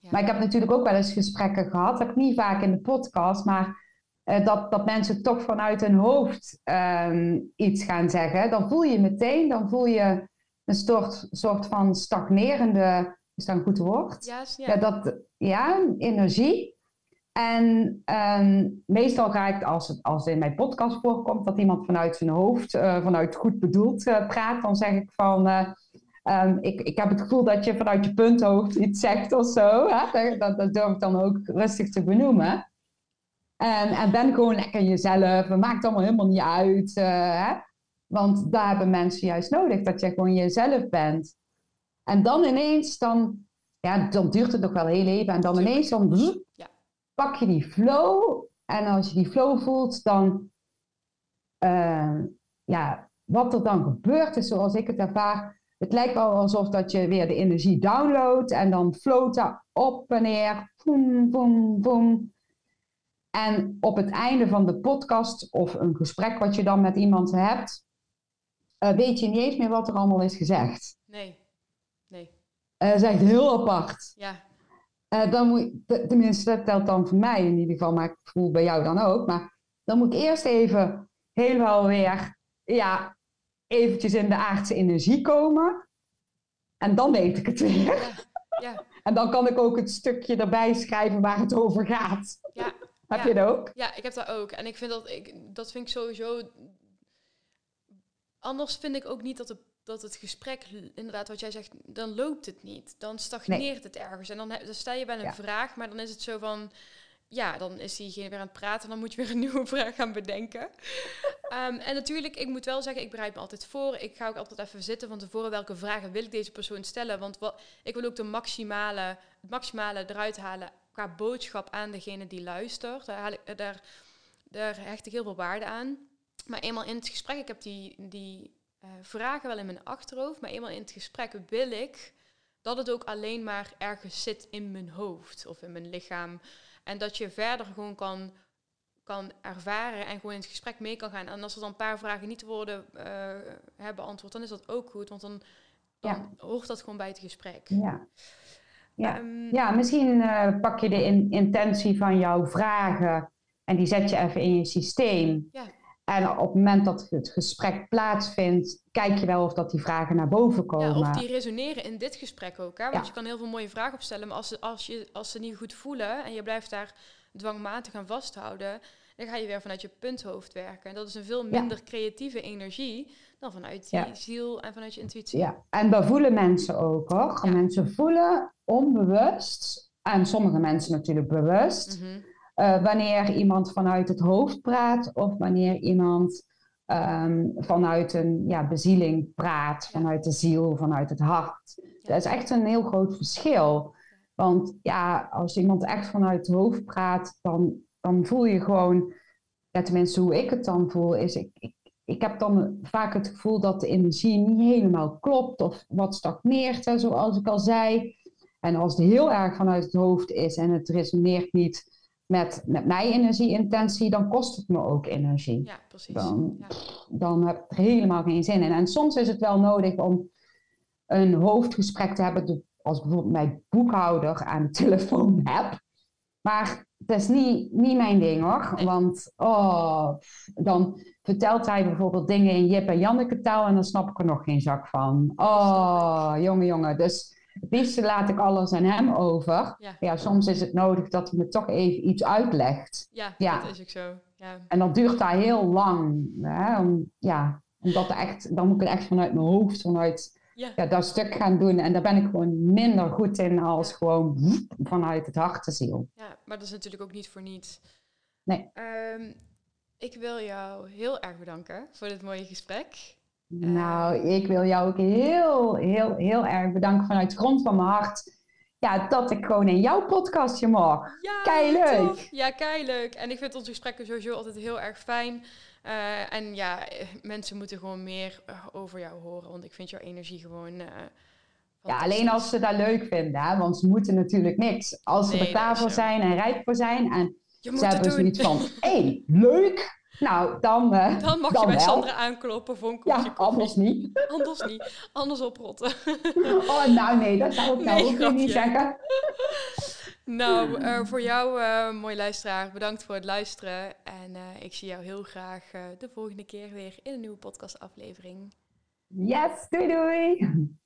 Maar ik heb natuurlijk ook wel eens gesprekken gehad, dat ik niet vaak in de podcast, maar uh, dat, dat mensen toch vanuit hun hoofd um, iets gaan zeggen. Dan voel je meteen, dan voel je een soort, soort van stagnerende, is dat een goed woord? Ja, ja. ja dat, ja energie. En um, meestal ga ik, als het als in mijn podcast voorkomt, dat iemand vanuit zijn hoofd, uh, vanuit goed bedoeld uh, praat, dan zeg ik van, uh, um, ik, ik heb het gevoel dat je vanuit je punthoofd iets zegt of zo. Hè? Dat, dat durf ik dan ook rustig te benoemen. En, en ben gewoon lekker jezelf. Het maakt allemaal helemaal niet uit. Hè? Want daar hebben mensen juist nodig, dat je gewoon jezelf bent. En dan ineens, dan, ja, dan duurt het nog wel heel even. En dan ineens, dan, ja pak je die flow. En als je die flow voelt, dan, uh, ja, wat er dan gebeurt is zoals ik het ervaar. Het lijkt wel alsof dat je weer de energie downloadt en dan float dat op en neer. Boom, boom, boom. En op het einde van de podcast of een gesprek wat je dan met iemand hebt, uh, weet je niet eens meer wat er allemaal is gezegd. Nee, nee. Uh, dat is echt heel apart. Ja. Uh, dan moet, tenminste, dat telt dan voor mij in ieder geval, maar ik voel bij jou dan ook. Maar dan moet ik eerst even helemaal weer, ja, eventjes in de aardse energie komen. En dan weet ik het weer. Ja, ja. <laughs> En dan kan ik ook het stukje erbij schrijven waar het over gaat. Ja, <laughs> heb je dat ook? Ja, ik heb dat ook. En ik vind dat, ik, dat vind ik sowieso... Anders vind ik ook niet dat de dat het gesprek, inderdaad wat jij zegt, dan loopt het niet. Dan stagneert het ergens. En dan, dan sta je bij een vraag, maar dan is het zo van... Ja, dan is diegene weer aan het praten en dan moet je weer een <laughs> nieuwe vraag gaan bedenken. <laughs> Ehm, en natuurlijk, ik moet wel zeggen, ik bereid me altijd voor. Ik ga ook altijd even zitten van tevoren welke vragen wil ik deze persoon stellen. Want wat, ik wil ook de maximale, het maximale eruit halen qua boodschap aan degene die luistert. Daar, haal ik, daar, daar hecht ik heel veel waarde aan. Maar eenmaal in het gesprek, ik heb die, die uh, vragen wel in mijn achterhoofd, maar eenmaal in het gesprek wil ik dat het ook alleen maar ergens zit in mijn hoofd of in mijn lichaam. En dat je verder gewoon kan, kan ervaren en gewoon in het gesprek mee kan gaan. En als er dan een paar vragen niet worden uh, beantwoord, dan is dat ook goed, want dan, dan hoort dat gewoon bij het gesprek. Ja. Ja, um, ja misschien uh, pak je de in, intentie van jouw vragen en die zet je even in je systeem. Ja. En op het moment dat het gesprek plaatsvindt, kijk je wel of dat die vragen naar boven komen. Ja, of die resoneren in dit gesprek ook. Hè? Want je kan heel veel mooie vragen opstellen, maar als ze, als, je, als ze niet goed voelen en je blijft daar dwangmatig aan vasthouden, dan ga je weer vanuit je punthoofd werken. En dat is een veel minder creatieve energie dan vanuit je ziel en vanuit je intuïtie. Ja, en dat voelen mensen ook hoor. Mensen voelen onbewust, en sommige mensen natuurlijk bewust, mhm. Eh, wanneer iemand vanuit het hoofd praat of wanneer iemand ehm, vanuit een ja, bezieling praat, vanuit de ziel, vanuit het hart. Dat is echt een heel groot verschil. Want ja, als iemand echt vanuit het hoofd praat, dan, dan voel je gewoon, ja, tenminste hoe ik het dan voel, is ik, ik, ik heb dan vaak het gevoel dat de energie niet helemaal klopt of wat stagneert, hè, zoals ik al zei. En als het heel erg vanuit het hoofd is en het resoneert niet met, met mijn energie-intentie, dan kost het me ook energie. Ja, precies. Dan, ja. dan heb ik er helemaal geen zin in. En soms is het wel nodig om een hoofdgesprek te hebben als bijvoorbeeld mijn boekhouder aan de telefoon <laughs> heb. Maar dat is niet, niet mijn ding hoor. Want oh, dan vertelt hij bijvoorbeeld dingen in Jip en Janneke taal en dan snap ik er nog geen zak van. Oh, jongen, jongen. Dus het liefste laat ik alles aan hem over. Ja. soms is het nodig dat hij me toch even iets uitlegt. Ja, ja. dat is ook zo. Ja. En dat duurt daar heel lang. Hè? Om, ja, omdat echt, dan moet ik het echt vanuit mijn hoofd, vanuit ja. ja. dat stuk gaan doen. En daar ben ik gewoon minder goed in als gewoon vanuit het hart te ziel. Ja, maar dat is natuurlijk ook niet voor niets. Nee. Um, ik wil jou heel erg bedanken voor dit mooie gesprek. Nou, ik wil jou ook heel, heel, heel erg bedanken vanuit de grond van mijn hart. Ja, dat ik gewoon in jouw podcastje mag. Ja, kei leuk. Ja, kei leuk. En ik vind onze gesprekken sowieso altijd heel erg fijn. Uh, en ja, mensen moeten gewoon meer uh, over jou horen, want ik vind jouw energie gewoon. Uh, ja, alleen als ze dat leuk vinden, hè? want ze moeten natuurlijk niks. Als ze nee, er klaar voor zijn en rijk voor zijn en je ze hebben zoiets van: hé, hey, leuk! Nou, dan. Uh, dan mag je bij Sandra aankloppen voor een kopje ja, anders niet. Anders niet. Anders oprotten. <laughs> oh, nou nee, dat zou ik nou ook niet zeggen. Nou, uh, voor jou, uh, mooi luisteraar, bedankt voor het luisteren. En ik zie jou heel graag de volgende keer weer in een nieuwe podcastaflevering. Yes, doei doei!